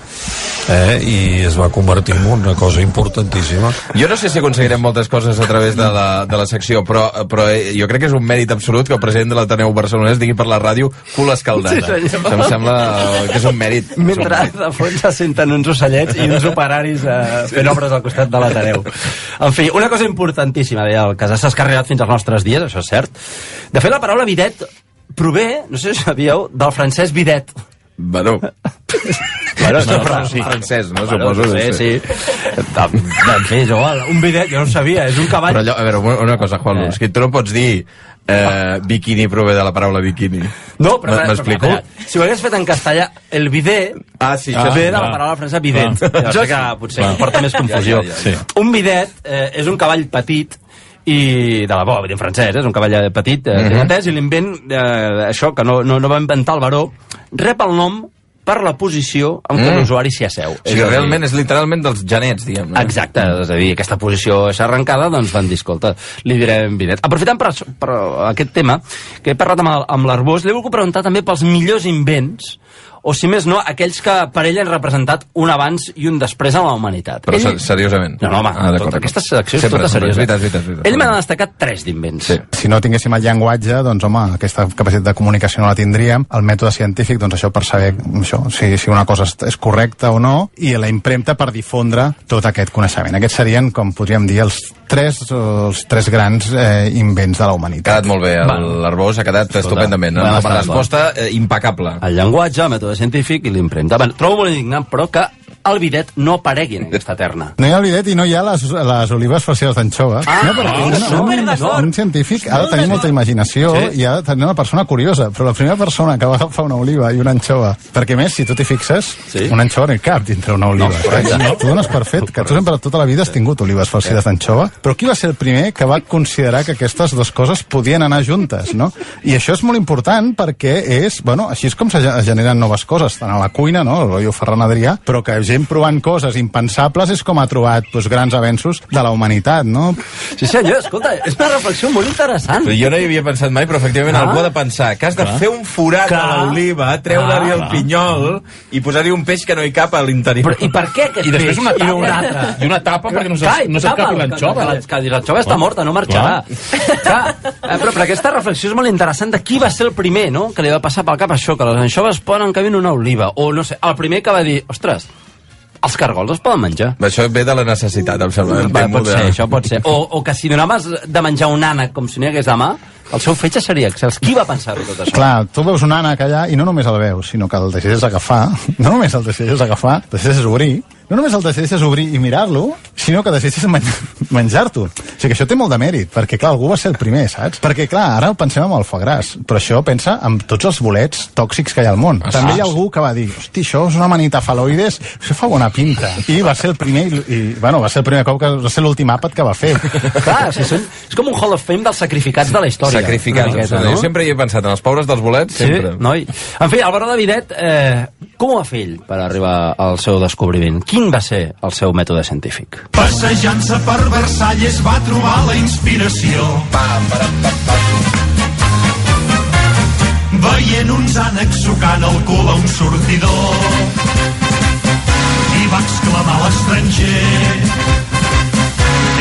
eh? i es va convertir en una cosa importantíssima Jo no sé si aconseguirem moltes coses a través de la, de la secció, però, però eh, jo crec que és un mèrit absolut que el president de l'Ateneu Barcelonès digui per la ràdio cul escaldada. Sí. Em sembla que és un mèrit. Un Mentre mèrit. de fons se senten uns ocellets i uns operaris eh, fent obres al costat de l'Ateneu. En fi, una cosa importantíssima, deia el Casasses, que ha arribat fins als nostres dies, això és cert. De fet, la paraula bidet prové, no sé si sabíeu, del francès bidet. Bueno, Bueno, no, però sí. francès, no? Suposo. no sé, sí. En fi, és igual, un bidet, jo no sabia, és un cavall... Però allò, a veure, una- cosa, Juan, Eh. és que tu no pots dir eh, bikini prové de la paraula bikini. No, però... M'explico? Si ho hagués fet en castellà, el bidet Ah, sí, ah, això ve sí. de la Ah. paraula francesa bidet. Ah. Jo sé que potser Ah. porta més confusió. Ja, ja, ja. Un bidet eh, és un cavall petit i de la bo, en francès, eh, és un cavall eh, petit, eh, mm -hmm. i l'invent, eh, això que no, no, no va inventar el baró, rep el nom per la posició en què Mm. l'usuari s'hi asseu. O sigui, realment és literalment dels genets, diguem. No? Exacte, és a dir, aquesta posició és arrencada, doncs van dir, escolta, li direm bidet. Aprofitant per, això- per aquest tema, que he parlat amb, amb l'Arbós, li he volgut preguntar també pels millors invents o si més no, aquells que per ell han representat un abans i un després en la humanitat. Però ell... se- seriosament. No, no, home, Ah, tota aquesta secció és Sempre, tota és seriosa. veritat, veritat, veritat. Ell me n'ha destacat tres d'invents. Sí. Si no tinguéssim el llenguatge, doncs, home, aquesta capacitat de comunicació no la tindríem. El mètode científic, doncs, això per saber això, si, si una cosa és, és correcta o no, i la impremta per difondre tot aquest coneixement. Aquests serien, com podríem dir, els tres, els tres grans eh, invents de la Ha humanitat. quedat molt bé, l'Arbós ha quedat estupendament. bona Una resposta eh, impecable. El llenguatge, el mètode científic i l'impremta. Bueno, trobo molt indignant, però que el bidet no aparegui en aquesta terna. No hi ha bidet i no hi ha les, les olives facials d'anxova. Ah, no, perquè no, un, súper un, d'acord. un científic ha de tenir molta imaginació Sí. i ha de tenir una persona curiosa, però la primera persona que va agafar una oliva i una anxova, perquè més, si tu t'hi fixes, Sí. una anxova no hi cap dintre una oliva. No, correcte. saps? Tu dones per fet que tu sempre tota la vida has tingut olives farcides d'anxova, però qui va ser el primer que va considerar que aquestes dues coses podien anar juntes, no? I això és molt important perquè és, bueno, així és com se ge- generen noves coses, tant a la cuina, no?, el rotllo Ferran Adrià, però que gent provant coses impensables és com ha trobat doncs, grans avenços de la humanitat, no? Sí, senyor, escolta, és una reflexió molt interessant. Però jo no hi havia pensat mai, però efectivament Ah. algú ha de pensar que has de Clar. fer un forat Clar. a l'oliva, treure-li Ah, el clar. pinyol i posar-hi un peix que no hi cap a l'interior. Però, I per què aquest I després peix una i tapa. altre? I una tapa perquè no Clar, i no s'escapi el- l'anxova. que la- Que l'anxova està morta, no marxarà. Clar, eh, però, però aquesta reflexió és molt interessant de qui va ser el primer, no?, que li va passar pel cap això, que les anxoves poden en una oliva, o no sé, el primer que va dir, ostres, els cargols es poden menjar. Això ve de la necessitat, em sembla. Va, pot ser, bé. això pot ser. O, o que si donaves de menjar un ànec com si n'hi hagués demà, el seu fetge seria excels. Qui va pensar-ho tot això? Clar, tu veus un ànec allà i no només el veus, sinó que el decideixes agafar, no només el decideixes agafar, el decideixes obrir, no només el decideixes obrir i mirar-lo, sinó que decideixes men menjar-t'ho. O sigui que això té molt de mèrit, perquè clar, algú va ser el primer, saps? Perquè clar, ara pensem en el foie gras, però això pensa en tots els bolets tòxics que hi ha al món. Ah, També hi ha saps? algú que va dir, hosti, això és una manita faloides, això fa bona pinta. I va ser el primer, i, i bueno, va ser el primer cop que va ser l'últim àpat que va fer. Clar, si són, és com un Hall of Fame dels sacrificats de la història. Sacrificats. miqueta, no? Jo sempre hi he pensat, en els pobres dels bolets, sempre. Sí, noi. En fi, el baró de Videt, eh, com ho va fer ell per arribar al seu descobriment? Quin va ser el seu mètode científic? Passejant-se per Versalles va trobar la inspiració. Veient uns ànecs sucant el cul a un sortidor i va exclamar l'estranger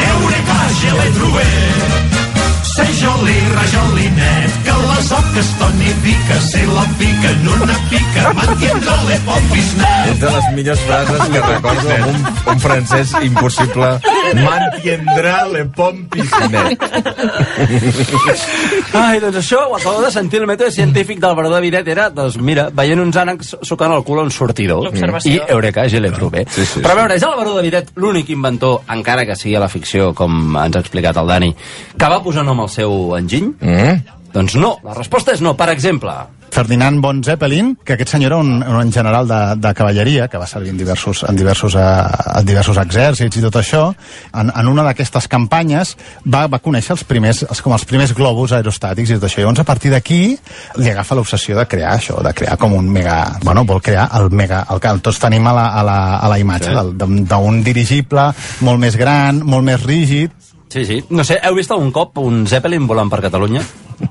Eureka, je l'he trobat Sé joli, rajolinet, que les oques tonifica, si la pica en una pica, mantindrà le pompis-net. És de les millors frases que recordo amb un, un francès impossible. Mantiendrà le pompis net. Ai, doncs això, ho acabo de sentir, el mètode científic del baró de Videt era, doncs mira, veient uns ànecs sucant el cul a un sortidor. I, eureka, je l'he trobat. Sí, sí, Però a veure, és el baró de Videt l'únic inventor, encara que sigui a la ficció, com ens ha explicat el Dani, que va posar nom al seu enginy? Mm? Doncs no, la resposta és no. Per exemple, Ferdinand von Zeppelin, que aquest senyor era un, un general de, de cavalleria, que va servir en diversos, en diversos, uh, en diversos exèrcits i tot això, en, en una d'aquestes campanyes va, va conèixer els primers, els, com els primers globus aerostàtics i tot això. I llavors, a partir d'aquí, li agafa l'obsessió de crear això, de crear com un mega... Bueno, vol crear el mega... El que tots tenim a la, a la, a la imatge, sí. d'un dirigible molt més gran, molt més rígid, sí, sí, no sé, heu vist algun cop un Zeppelin volant per Catalunya?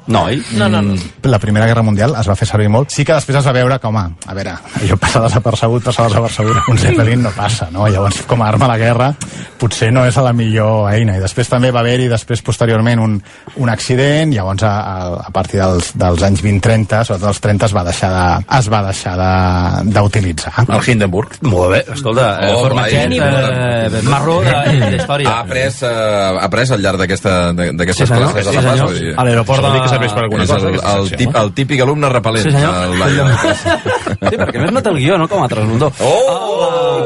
No, oi? No, no, no. la Primera Guerra Mundial es va fer servir molt. Sí que després es va veure com a, a veure, allò passa desapercebut, passa desapercebut, un Zeppelin no passa, no? Llavors, com a arma a la guerra, potser no és la millor eina. I després també va haver-hi, després, posteriorment, un, un accident, llavors, a, a, a partir dels, dels anys 20-30, sobretot els 30, es va deixar de, es va deixar de- d'utilitzar. El Hindenburg. Molt bé, escolta, eh, Oh, formatget vai, eh, marró de, de història. Ha après, eh, ha après al llarg d'aquesta- d'aquestes Sí, classes Sí, a la. PAS. A l'aeroport vol dir que serveix per alguna És cosa. el- El, el, tip, el típic alumne repel·lent. Sí, senyor. El de classe. Sí, perquè a més no té el guió, no? Com a Transmundó. Oh!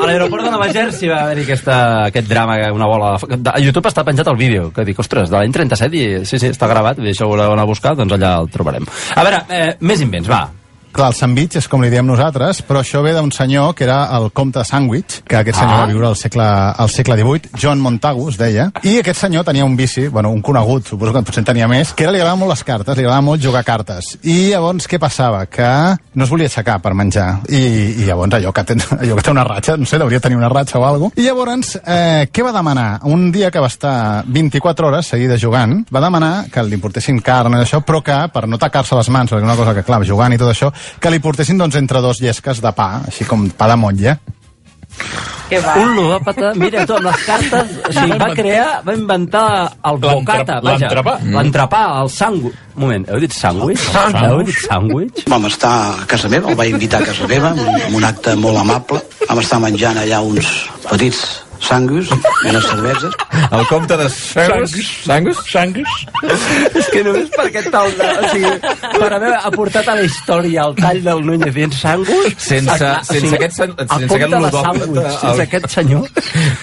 A l'aeroport de Nova Jersey va haver-hi aquesta, aquest drama, que una bola... A YouTube està penjat el vídeo, que dic, ostres, de l'any 37, i sí, sí, està gravat, i això ho voleu anar a buscar, doncs allà el trobarem. A veure, eh, més invents, va. Clar, el sandwich és com li diem nosaltres, però això ve d'un senyor que era el comte Sandwich, que aquest senyor Ah. va viure al segle, al segle XVIII, John Montagu, es deia, i aquest senyor tenia un vici, bueno, un conegut, suposo que potser en tenia més, que era li agradaven molt les cartes, li agradava molt jugar cartes. I llavors què passava? Que no es volia aixecar per menjar. I, i llavors allò que, té, allò que té una ratxa, no sé, hauria de tenir una ratxa o alguna cosa. I llavors, eh, què va demanar? Un dia que va estar 24 hores seguides jugant, va demanar que li portessin carn i això, però que per no tacar-se les mans, perquè una cosa que, clar, jugant i tot això, que li portessin doncs, entre dos llesques de pa, així com pa de motlle. Que va. Un ludòpata, mira tu, amb les cartes, o sigui, va crear, va inventar el bocata, vaja. l'entrepà. L'entrepà, el sangu... Un moment, heu dit sàndwich? Heu dit sàndwich? Vam estar a casa meva, el vaig invitar a casa meva, en un acte molt amable. Vam estar menjant allà uns petits sangus i unes cerveses. El comte de Sangus? Sangus? Sangus? És que només per aquest tall de... O sigui, per haver aportat a la història el tall del Núñez dient sangus... Sense- a- sense aquest sen- el sense aquest ludòpata, sàndwich, el- Sense aquest senyor...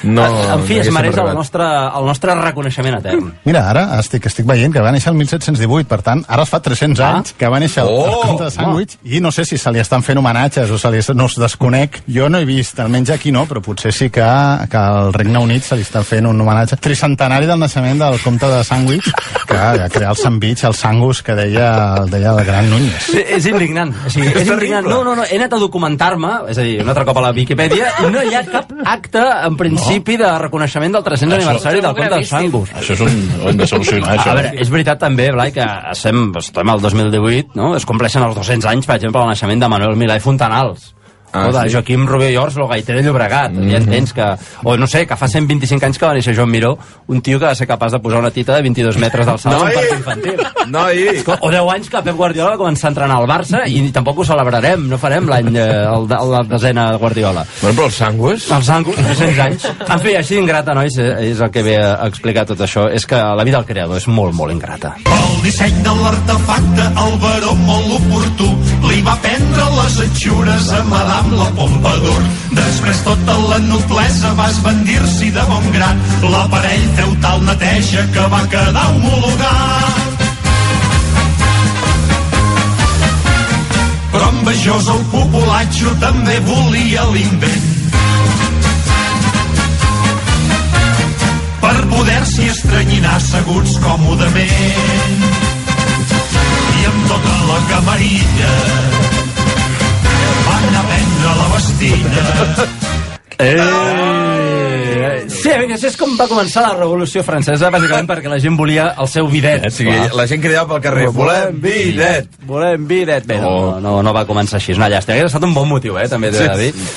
No, en fi, no es mereix el nostre, el nostre reconeixement etern. Mira, ara estic, estic veient que va néixer el 1718, per tant, ara es fa 300 Ah. anys que va néixer el, Oh! el comte de Sandwich, i no sé si se li estan fent homenatges o se li, no es desconec. Jo no he vist, almenys aquí no, però potser sí que, que al Regne Unit se li està fent un homenatge tricentenari del naixement del comte de Sandwich, que va crear el sandwich, el sangus que deia, deia el gran Núñez. Sí, és indignant. O sigui, és indignant. No, no, no, he anat a documentar-me, és a dir, un altre cop a la Viquipèdia, i no hi ha cap acte, en principi, de reconeixement del 300 aniversari del comte de Sangus. Això és un... Ho hem de solucionar, això. A veure, és veritat també, Blai, que estem, estem al 2018, no? Es compleixen els 200 anys, per exemple, el naixement de Manuel Milà i Fontanals. Ah, o de sí. Joaquim Rubio i Ors, el gaiter de Llobregat. Mm -hmm. Ja entens que... O no sé, que fa 125 anys que va néixer Joan Miró, un tio que va ser capaç de posar una tita de 22 metres d'alçada Noi! en partit infantil. Noi! O 10 anys que Pep Guardiola va començar a entrenar al Barça i tampoc ho celebrarem, no farem l'any eh, el, de- la desena de Guardiola. Bueno, però els sangues... Els Angus, 300 anys. En fi, així ingrata, nois, eh, és el que ve a explicar tot això. És que la vida del creador és molt, molt ingrata. El disseny de l'artefacte, el baró molt oportú, li va prendre les atxures a Madame la Pompadour. Després tota la noblesa va esbandir-s'hi de bon grat. L'aparell feudal neteja que va quedar homologat. Però envejós el populatxo també volia l'invent. Per poder-s'hi estranyinar asseguts còmodament. I amb tota la camarilla van a prendre la bastilla. Eh... Sí, això és com va començar la Revolució Francesa, bàsicament perquè la gent volia el seu bidet. O sigui, la gent cridava pel carrer, volem bidet! Volem bidet. Bé, no, no, no va començar així, és una llàstima. Hauria estat un bon motiu, eh, també t'he de dir.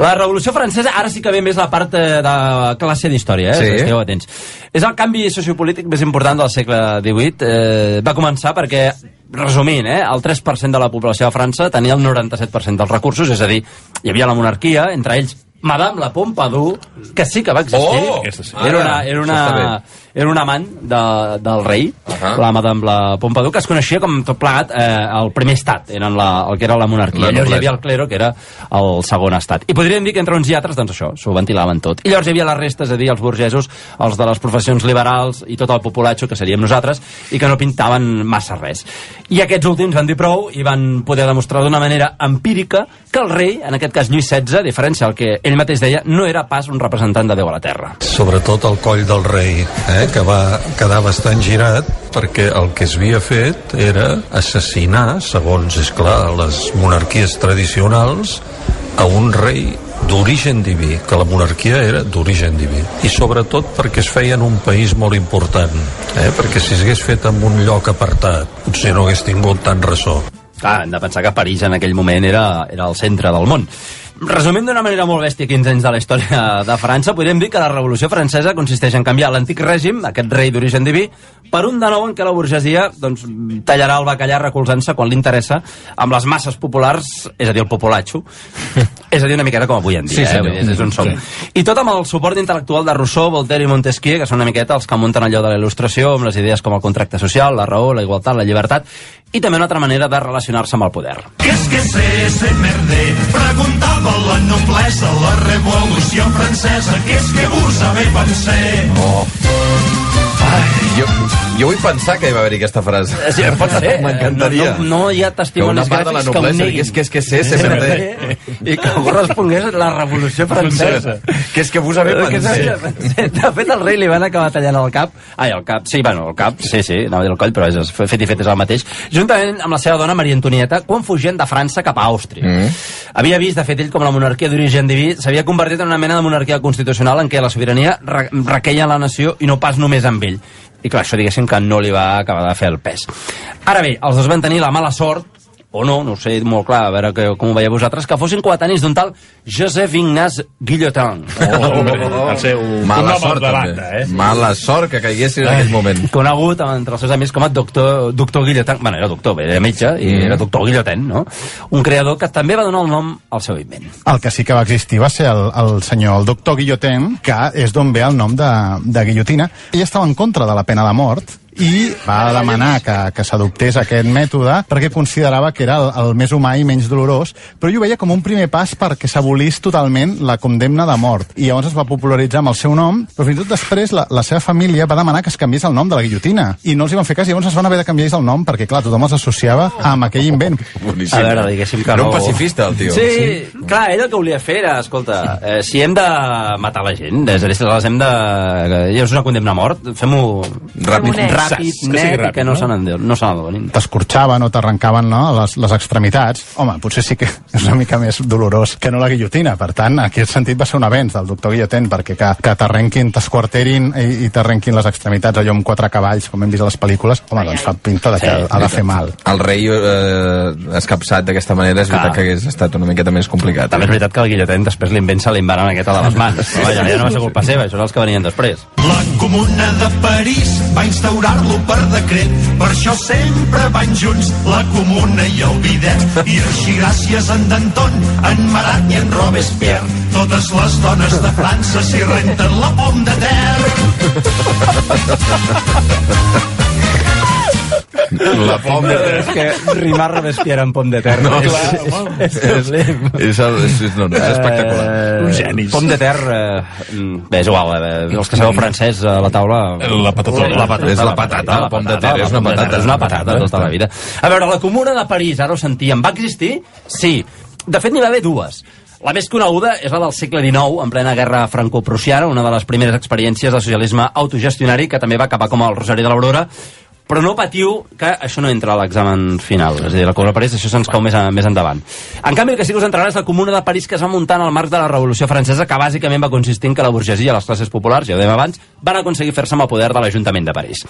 La Revolució Francesa, ara sí que ve més la part eh, de classe d'història, eh? Sí. Estigueu atents. És el canvi sociopolític més important del segle XVIII. Eh, va començar perquè resumint, eh, el 3% de la població de França tenia el 97% dels recursos, és a dir, hi havia la monarquia, entre ells Madame la Pompadour, que sí que va existir. Oh! Sí. Era una, era una, era un amant de, del rei, uh Ahà. la Madame la Pompadour, que es coneixia com tot plegat eh, el primer estat, eren la, el que era la monarquia. La La llavors hi havia el clero, que era el segon estat. I podríem dir que entre uns i altres, doncs això, s'ho ventilaven tot. I llavors hi havia la resta, és a dir, els burgesos, els de les professions liberals i tot el populatxo, que seríem nosaltres, i que no pintaven massa res. I aquests últims van dir prou i van poder demostrar d'una manera empírica que el rei, en aquest cas Lluís XVI, a diferència del que ell mateix deia, no era pas un representant de Déu a la Terra. sobretot el coll del rei, eh, que va quedar bastant girat perquè el que es havia fet era assassinar, segons, és clar, les monarquies tradicionals, a un rei d'origen diví, que la monarquia era d'origen diví. I sobretot perquè es feia en un país molt important, eh? perquè si s'hagués fet en un lloc apartat, potser no hagués tingut tant ressò. Clar, hem de pensar que París en aquell moment era, era el centre del món. Resumint d'una manera molt bèstia 15 anys de la història de França, podríem dir que la Revolució Francesa consisteix en canviar l'antic règim, aquest rei d'origen diví, per un de nou en què la burgesia doncs, tallarà el bacallà recolzant-se quan li interessa amb les masses populars, és a dir, el populatxo. És a dir, una miqueta com avui en dia, Sí, eh? Vull dir, és on som. Sí. I tot amb el suport intel·lectual de Rousseau, Voltaire i Montesquieu, que són una miqueta els que munten allò de la il·lustració, amb les idees com el contracte social, la raó, la igualtat, la llibertat, i també una altra manera de relacionar-se amb el poder. Que és que sé, sé merder? Preguntava la noblesa, la revolució francesa, que és que vos saber pensar? Oh. Ai, jo, jo vull pensar que hi va haver-hi aquesta frase. Sí, pot ser. M'encantaria. No, no, no hi ha Que testimonis la gràfics que ho neguin. digués que és que sé, merder. I que correspongués a la Revolució Francesa. Que és que vos haver Que pensat. és- De fet, el rei li van acabar tallant el cap. Ai, el cap, sí, bueno, el cap, sí, sí, anava a dir el coll, però és, fet i fet és el mateix. Juntament amb la seva dona, Maria Antonieta, quan fugien de França cap a Àustria. Mm. Havia vist, de fet, ell com la monarquia d'origen diví s'havia convertit en una mena de monarquia constitucional en què la sobirania re requeia en la nació i no pas només amb ell. I clar, això diguéssim que no li va acabar de fer el pes. Ara bé, els dos van tenir la mala sort o no, no ho sé molt clar, a veure que, com ho veieu vosaltres, que fossin coetanis d'un tal Joseph Ignaz Guillotin. Oh, el seu Mala sort, de banda, eh? Mala sort que caiguessin en aquell moment. Conegut entre els seus amics com a doctor, doctor Guillotin. Bueno, era doctor, bé, era metge, i Mm. era doctor Guillotin, no? Un creador que també va donar el nom al seu invent. El que sí que va existir va ser el, el senyor, el doctor Guillotin, que és d'on ve el nom de, de guillotina. Ell estava en contra de la pena de mort i va demanar que, que s'adoptés aquest mètode perquè considerava que era el, el més humà i menys dolorós, però ell ho veia com un primer pas perquè s'abolís totalment la condemna de mort. I llavors es va popularitzar amb el seu nom, però fins i tot després la, la seva família va demanar que es canviés el nom de la guillotina. I no els hi van fer cas, i llavors es van haver de canviar el nom perquè, clar, tothom els associava amb aquell invent. A veure, diguéssim que Era no... un pacifista, el tio. Sí, sí, clar, ell el que volia fer era, escolta, eh, si hem de matar la gent, és a dir, si les hem de... Ja és una condemna a mort, fem-ho Ràpid. Ràpid, Que net, i ràpid, que no, no? se n'en no se n'adonin. t'escorxaven o t'arrencaven no, les, les extremitats, home, potser sí que és una mica més dolorós que no la guillotina. Per tant, en aquest sentit va ser un avenç del doctor Guillotin, perquè que, que t'arrenquin, t'esquarterin i, i t'arrenquin les extremitats allò amb quatre cavalls, com hem vist a les pel·lícules, home, doncs fa pinta de que Sí, ha de fer mal. El rei eh, escapçat d'aquesta manera és Clar. veritat que hagués estat una miqueta més complicat. També és veritat que el guillotin després l'invent se l'invaren aquesta de les mans. Però vaja, ja no va ser culpa seva, això són els que venien després. La Comuna de París va instaurar-lo per decret, per això sempre van junts la Comuna i el bidet. I així gràcies a en Danton, en Marat i en Robespierre, totes les dones de França s'hi renten la pom de La pom de És que rimar Robespierre amb pom de terra. No, és, clar, és, és, és, és, És, el, és, és, no, no, és espectacular. Eh, Un genis. Pom de terra, eh, bé, és igual, eh, els que sabeu francès a la taula... La patatona. La patata, És la patata, la pom de terra, és una patata. terra, És una patata tota la vida. A veure, la Comuna de París, ara ho sentíem, va existir? Sí. De fet, n'hi va haver dues. La més coneguda és la del segle XIX, en plena guerra franco-prussiana, una de les primeres experiències de socialisme autogestionari que també va acabar com el Rosari de l'Aurora, però no patiu que això no entra a l'examen final. És a dir, la Comuna de París, això se'ns cau més, a, més endavant. En canvi, el que sí que us entrarà és la Comuna de París que es va muntar en el marc de la Revolució Francesa, que bàsicament va consistir en que la burgesia i les classes populars, ja ho dèiem abans, van aconseguir fer-se amb el poder de l'Ajuntament de París.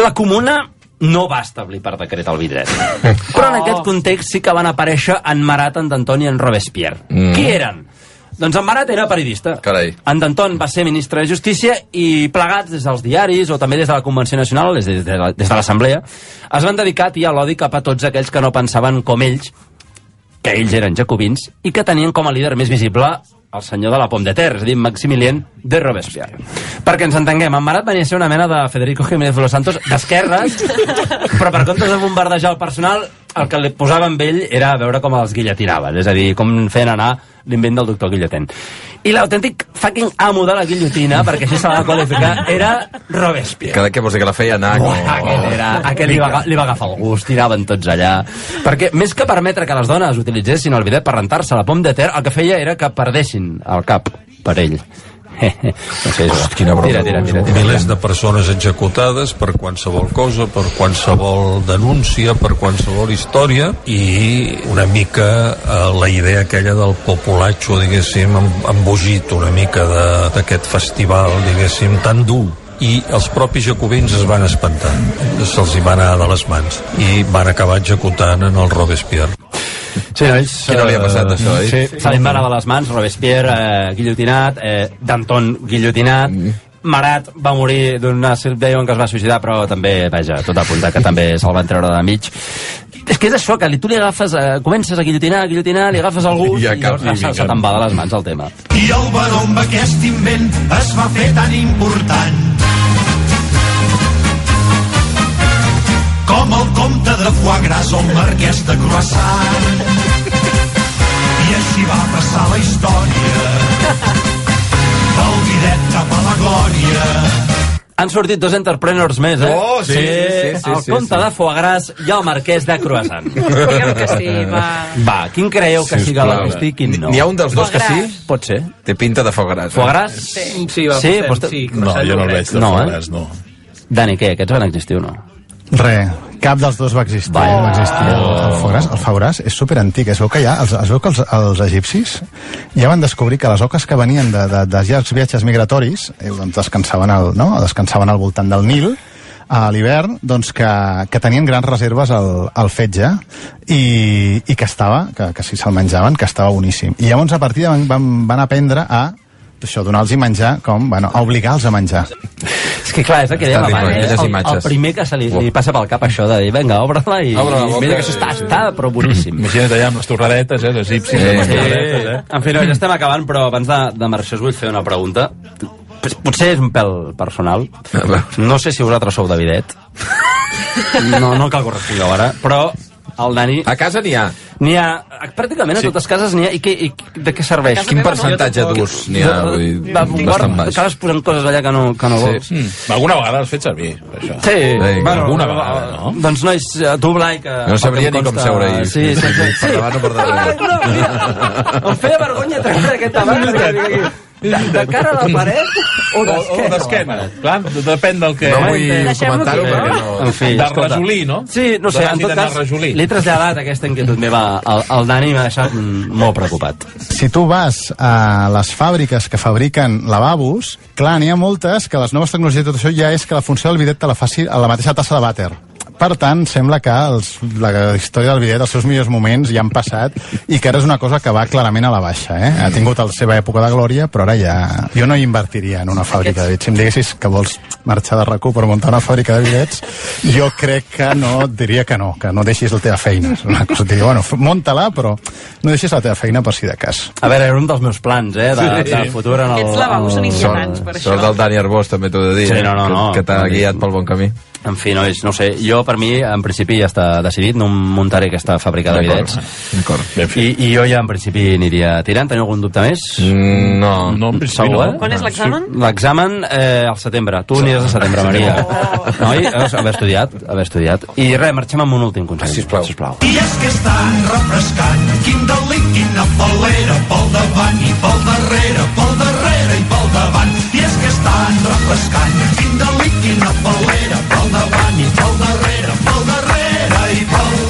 La Comuna no va establir per decret el vidret. Però en aquest context sí que van aparèixer en Marat, en Danton i en Robespierre. Mm. Qui eren? Doncs en Marat era periodista. Carai. En Danton va ser ministre de Justícia i plegats des dels diaris o també des de la Convenció Nacional, des de, des de l'Assemblea, es van dedicar a tirar l'odi cap a tots aquells que no pensaven com ells, que ells eren jacobins, i que tenien com a líder més visible el senyor de la Pom de Ter, és a dir, Maximilien de Robespierre. Perquè ens entenguem, en Marat venia a ser una mena de Federico Jiménez de los Santos d'esquerres, però per comptes de bombardejar el personal, el que li posava amb ell era veure com els guillotinaven, és a dir, com feien anar l'invent del doctor Guillotin. I l'autèntic fucking amo de la guillotina, perquè així se la va qualificar, era Robespierre. Cada que vols dir que la feia anar... Uah, aquell, era, aquell li, va, li va agafar el gust, tiraven tots allà. Perquè més que permetre que les dones utilitzessin el bidet per rentar-se la pom de ter, el que feia era que perdessin el cap per ell. no sé, Host, quina broma. Tira, tira, tira, tira. milers de persones executades per qualsevol cosa, per qualsevol denúncia, per qualsevol història i una mica eh, la idea aquella del populatxo, diguéssim, em- embogit una mica de- d'aquest festival, diguéssim, tan dur. I els propis jacobins es van espantar. Se'ls hi va anar de les mans. I van acabar executant en el Robespierre Sí, ells, Qui no li ha passat, eh, això, oi? Sí, se li va anar de les mans, Robespierre eh, guillotinat, eh, Danton guillotinat, Marat va morir d'una... Deien que es va suïcidar, però també, vaja, tot apunta que també se'l van treure de mig. És que és això, que li, tu li agafes, eh, comences a guillotinar, a guillotinar, li agafes el gust I i, llavors se, se les mans el tema. I el baró amb aquest invent es va fer tan important comte de Foie Gras o el marquès de Croissant. I així va passar la història del bidet cap a la glòria. Han sortit dos entrepreneurs més, eh? Oh, sí, sí, sí, El sí, comte sí. de Foie Gras i el marquès de Croissant. Diguem que sí, va. Va, quin creieu que sigui l'hosti i quin no? N'hi ha un dels dos que sí? Pot ser. Té pinta de foc gras. Foie Gras? Sí. Sí, va, Sí, sí, vostè- sí, No, jo no el veig de No, no, eh? no. Dani, què? Aquests van existir o no? Re, cap dels dos va existir. Vaya. Va existir el, el Fogras. El Fogras és superantic. Es veu que ja, els, es veu que els, els egipcis ja van descobrir que les oques que venien de, de, de llargs viatges migratoris, eh, doncs descansaven al, no? descansaven al voltant del Nil, a l'hivern doncs que, que tenien grans reserves al, al fetge i, i que estava, que, que si se'l menjaven, que estava boníssim. I llavors a partir de van, van, van aprendre a això, donar-los menjar com, bueno, a obligar-los a menjar. És que clar, és el que dèiem abans. eh? El, el primer que se li, li passa pel cap això de dir, vinga, obre-la i, Obre i mira que això està, està però boníssim. Imagina't allà amb les torradetes, eh, les egipcis, Sí. amb les torradetes, eh? En fi, no, ja estem acabant, però abans de, de marxar us vull fer una pregunta. Potser és un pèl personal. No sé si vosaltres sou de bidet. No, no cal que ho respongueu ara, però el Dani... A casa n'hi ha. N'hi ha, pràcticament a Sí. totes cases n'hi ha. I, què, i de què serveix? Quin percentatge d'ús n'hi ha? Vull dir, Va, bastant baix. Acabes posant coses allà que no, que no vols. Mm. Alguna vegada has fet servir, això. Sí, Vinga, alguna vegada, no? Doncs nois, a tu, Blai, que... No sabria ni com seure-hi. Sí, sí, sí. Per davant o per darrere. Em feia vergonya treure aquest tabac. De, de cara a la paret o O, o d'esquena. Clar, depèn del que... No vull comentar-ho perquè no... En fi, de escolta. rajolí, no? Sí, no sé, en tot cas, a rajolí. li he traslladat aquesta inquietud meva al, al Dani i m'ha deixat molt preocupat. si tu vas a les fàbriques que fabriquen lavabos, clar, n'hi ha moltes que les noves tecnologies i tot això ja és que la funció del bidet te la faci a la mateixa tassa de vàter. Per tant, sembla que els, la història del bidet, els seus millors moments ja han passat i que ara és una cosa que va clarament a la baixa. Eh? Ha tingut la seva època de glòria, però ara ja... Jo no hi invertiria en una fàbrica de bidets. Si em diguessis que vols marxar de RAC1 per muntar una fàbrica de bidets, jo crec que no, diria que no, que no deixis la teva feina. És una cosa, diria, bueno, munta-la, però no deixis la teva feina per si de cas. A veure, era un dels meus plans, eh, de, Sí. de futur en el... Aquests lavabos són inquietants, per això. Sort del Dani Arbós, també t'ho he de dir. Sí, eh, no, no, no. Que, que t'ha guiat pel bon camí. En fi, nois, no ho sé, jo per mi en principi ja està decidit, no muntaré aquesta fàbrica de D'acord, bidets. D'acord. I, I jo ja en principi aniria tirant, teniu algun dubte més? Mm, no. No, en principi Segur, no. eh? Quan és l'examen? L'examen eh, al setembre. Tu aniràs al setembre, Maria. Noi, has haver estudiat, haver estudiat. I res, marxem amb un últim consell. Sisplau. Sisplau. I és que és tan refrescant, quin delit, quina falera, pel davant i pel darrere, pel darrere i pel davant. I és que és tan refrescant, quin delit, quina falera, pel davant i pel darrere, pel darrere i pel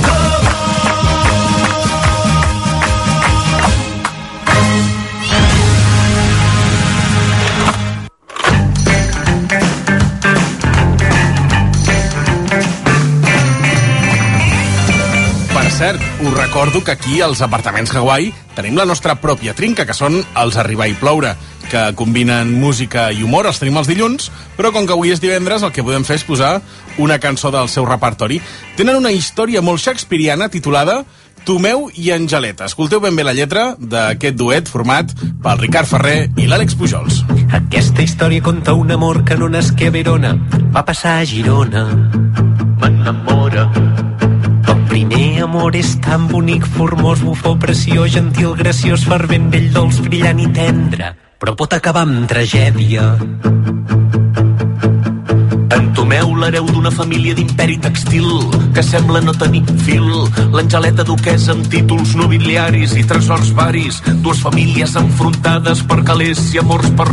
cert, us recordo que aquí, als apartaments Hawaii, tenim la nostra pròpia trinca, que són els Arribar i Ploure, que combinen música i humor, els tenim els dilluns, però com que avui és divendres, el que podem fer és posar una cançó del seu repertori. Tenen una història molt shakespeariana titulada Tomeu i Angeleta. Escolteu ben bé la lletra d'aquest duet format pel Ricard Ferrer i l'Àlex Pujols. Aquesta història conta un amor que no nasqué a Verona, va passar a Girona. M'enamora. Primer amor és tan bonic, formós, bufó, preciós, gentil, graciós, fervent, vell, dolç, brillant i tendre, però pot acabar amb tragèdia. Entomeu l'hereu d'una família d'imperi textil que sembla no tenir fil. L'Angeleta duquesa amb títols nobiliaris i tresors varis. Dues famílies enfrontades per calés i amors per.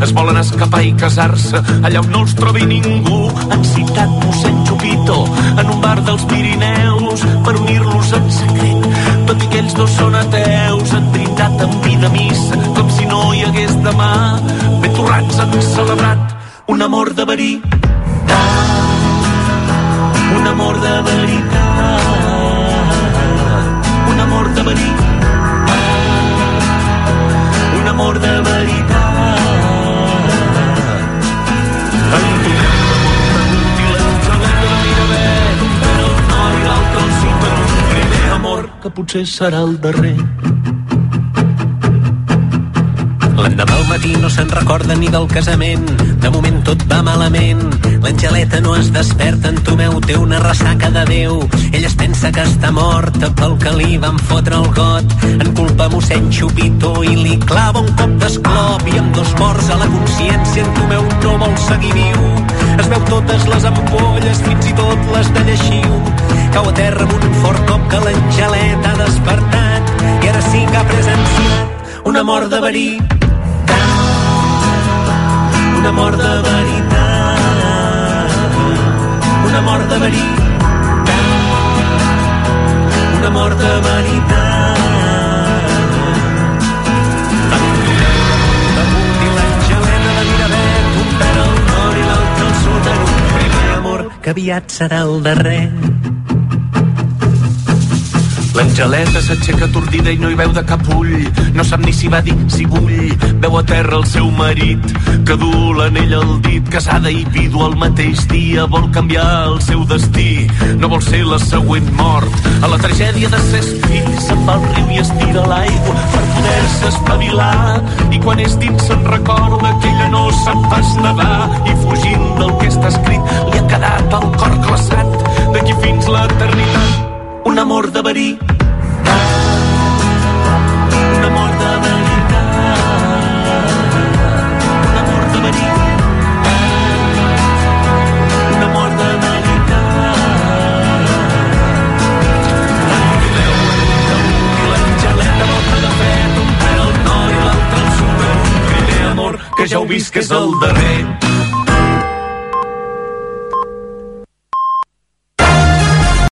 Es volen escapar i casar-se allà on no els trobi ningú. Han citat mossèn Chupito en un bar dels Pirineus per unir-los en secret. I ells dos són ateus, han brindat amb vida missa, com si no hi hagués demà. Ben torrats han celebrat un amor de veritat. Un amor de veritat. Un amor de veritat. Un amor de veritat. Que potser serà el darrer. L'endemà al matí no se'n recorda ni del casament. De moment tot va malament. L'Angeleta no es desperta, en Tomeu té una ressaca de Déu. Ella es pensa que està morta pel que li van fotre el got. En culpa mossèn Xupito i li clava un cop d'esclop. I amb dos morts a la consciència en Tomeu no vol seguir viu. Es veu totes les ampolles, fins i tot les de lleixiu. Cau a terra amb un fort cop que l'Angeleta ha despertat. I ara sí que ha presenciat una mort de veritat una mort de veritat una mort de veritat una mort de veritat que aviat serà el darrer. L'Angeleta s'aixeca atordida i no hi veu de cap ull. No sap ni si va dir si vull. Veu a terra el seu marit, que du l'anell al dit, casada i vídua el mateix dia. Vol canviar el seu destí, no vol ser la següent mort. A la tragèdia de ses fills se'n va al riu i es tira a l'aigua per poder-se espavilar. I quan és dins se'n recorda que ella no sap pas nedar. I fugint del que està escrit li ha quedat el cor glaçat d'aquí fins l'eternitat un amor de verí un amor de veritat. Un amor de un amor de veritat. De un que ja heu vist que és el darrer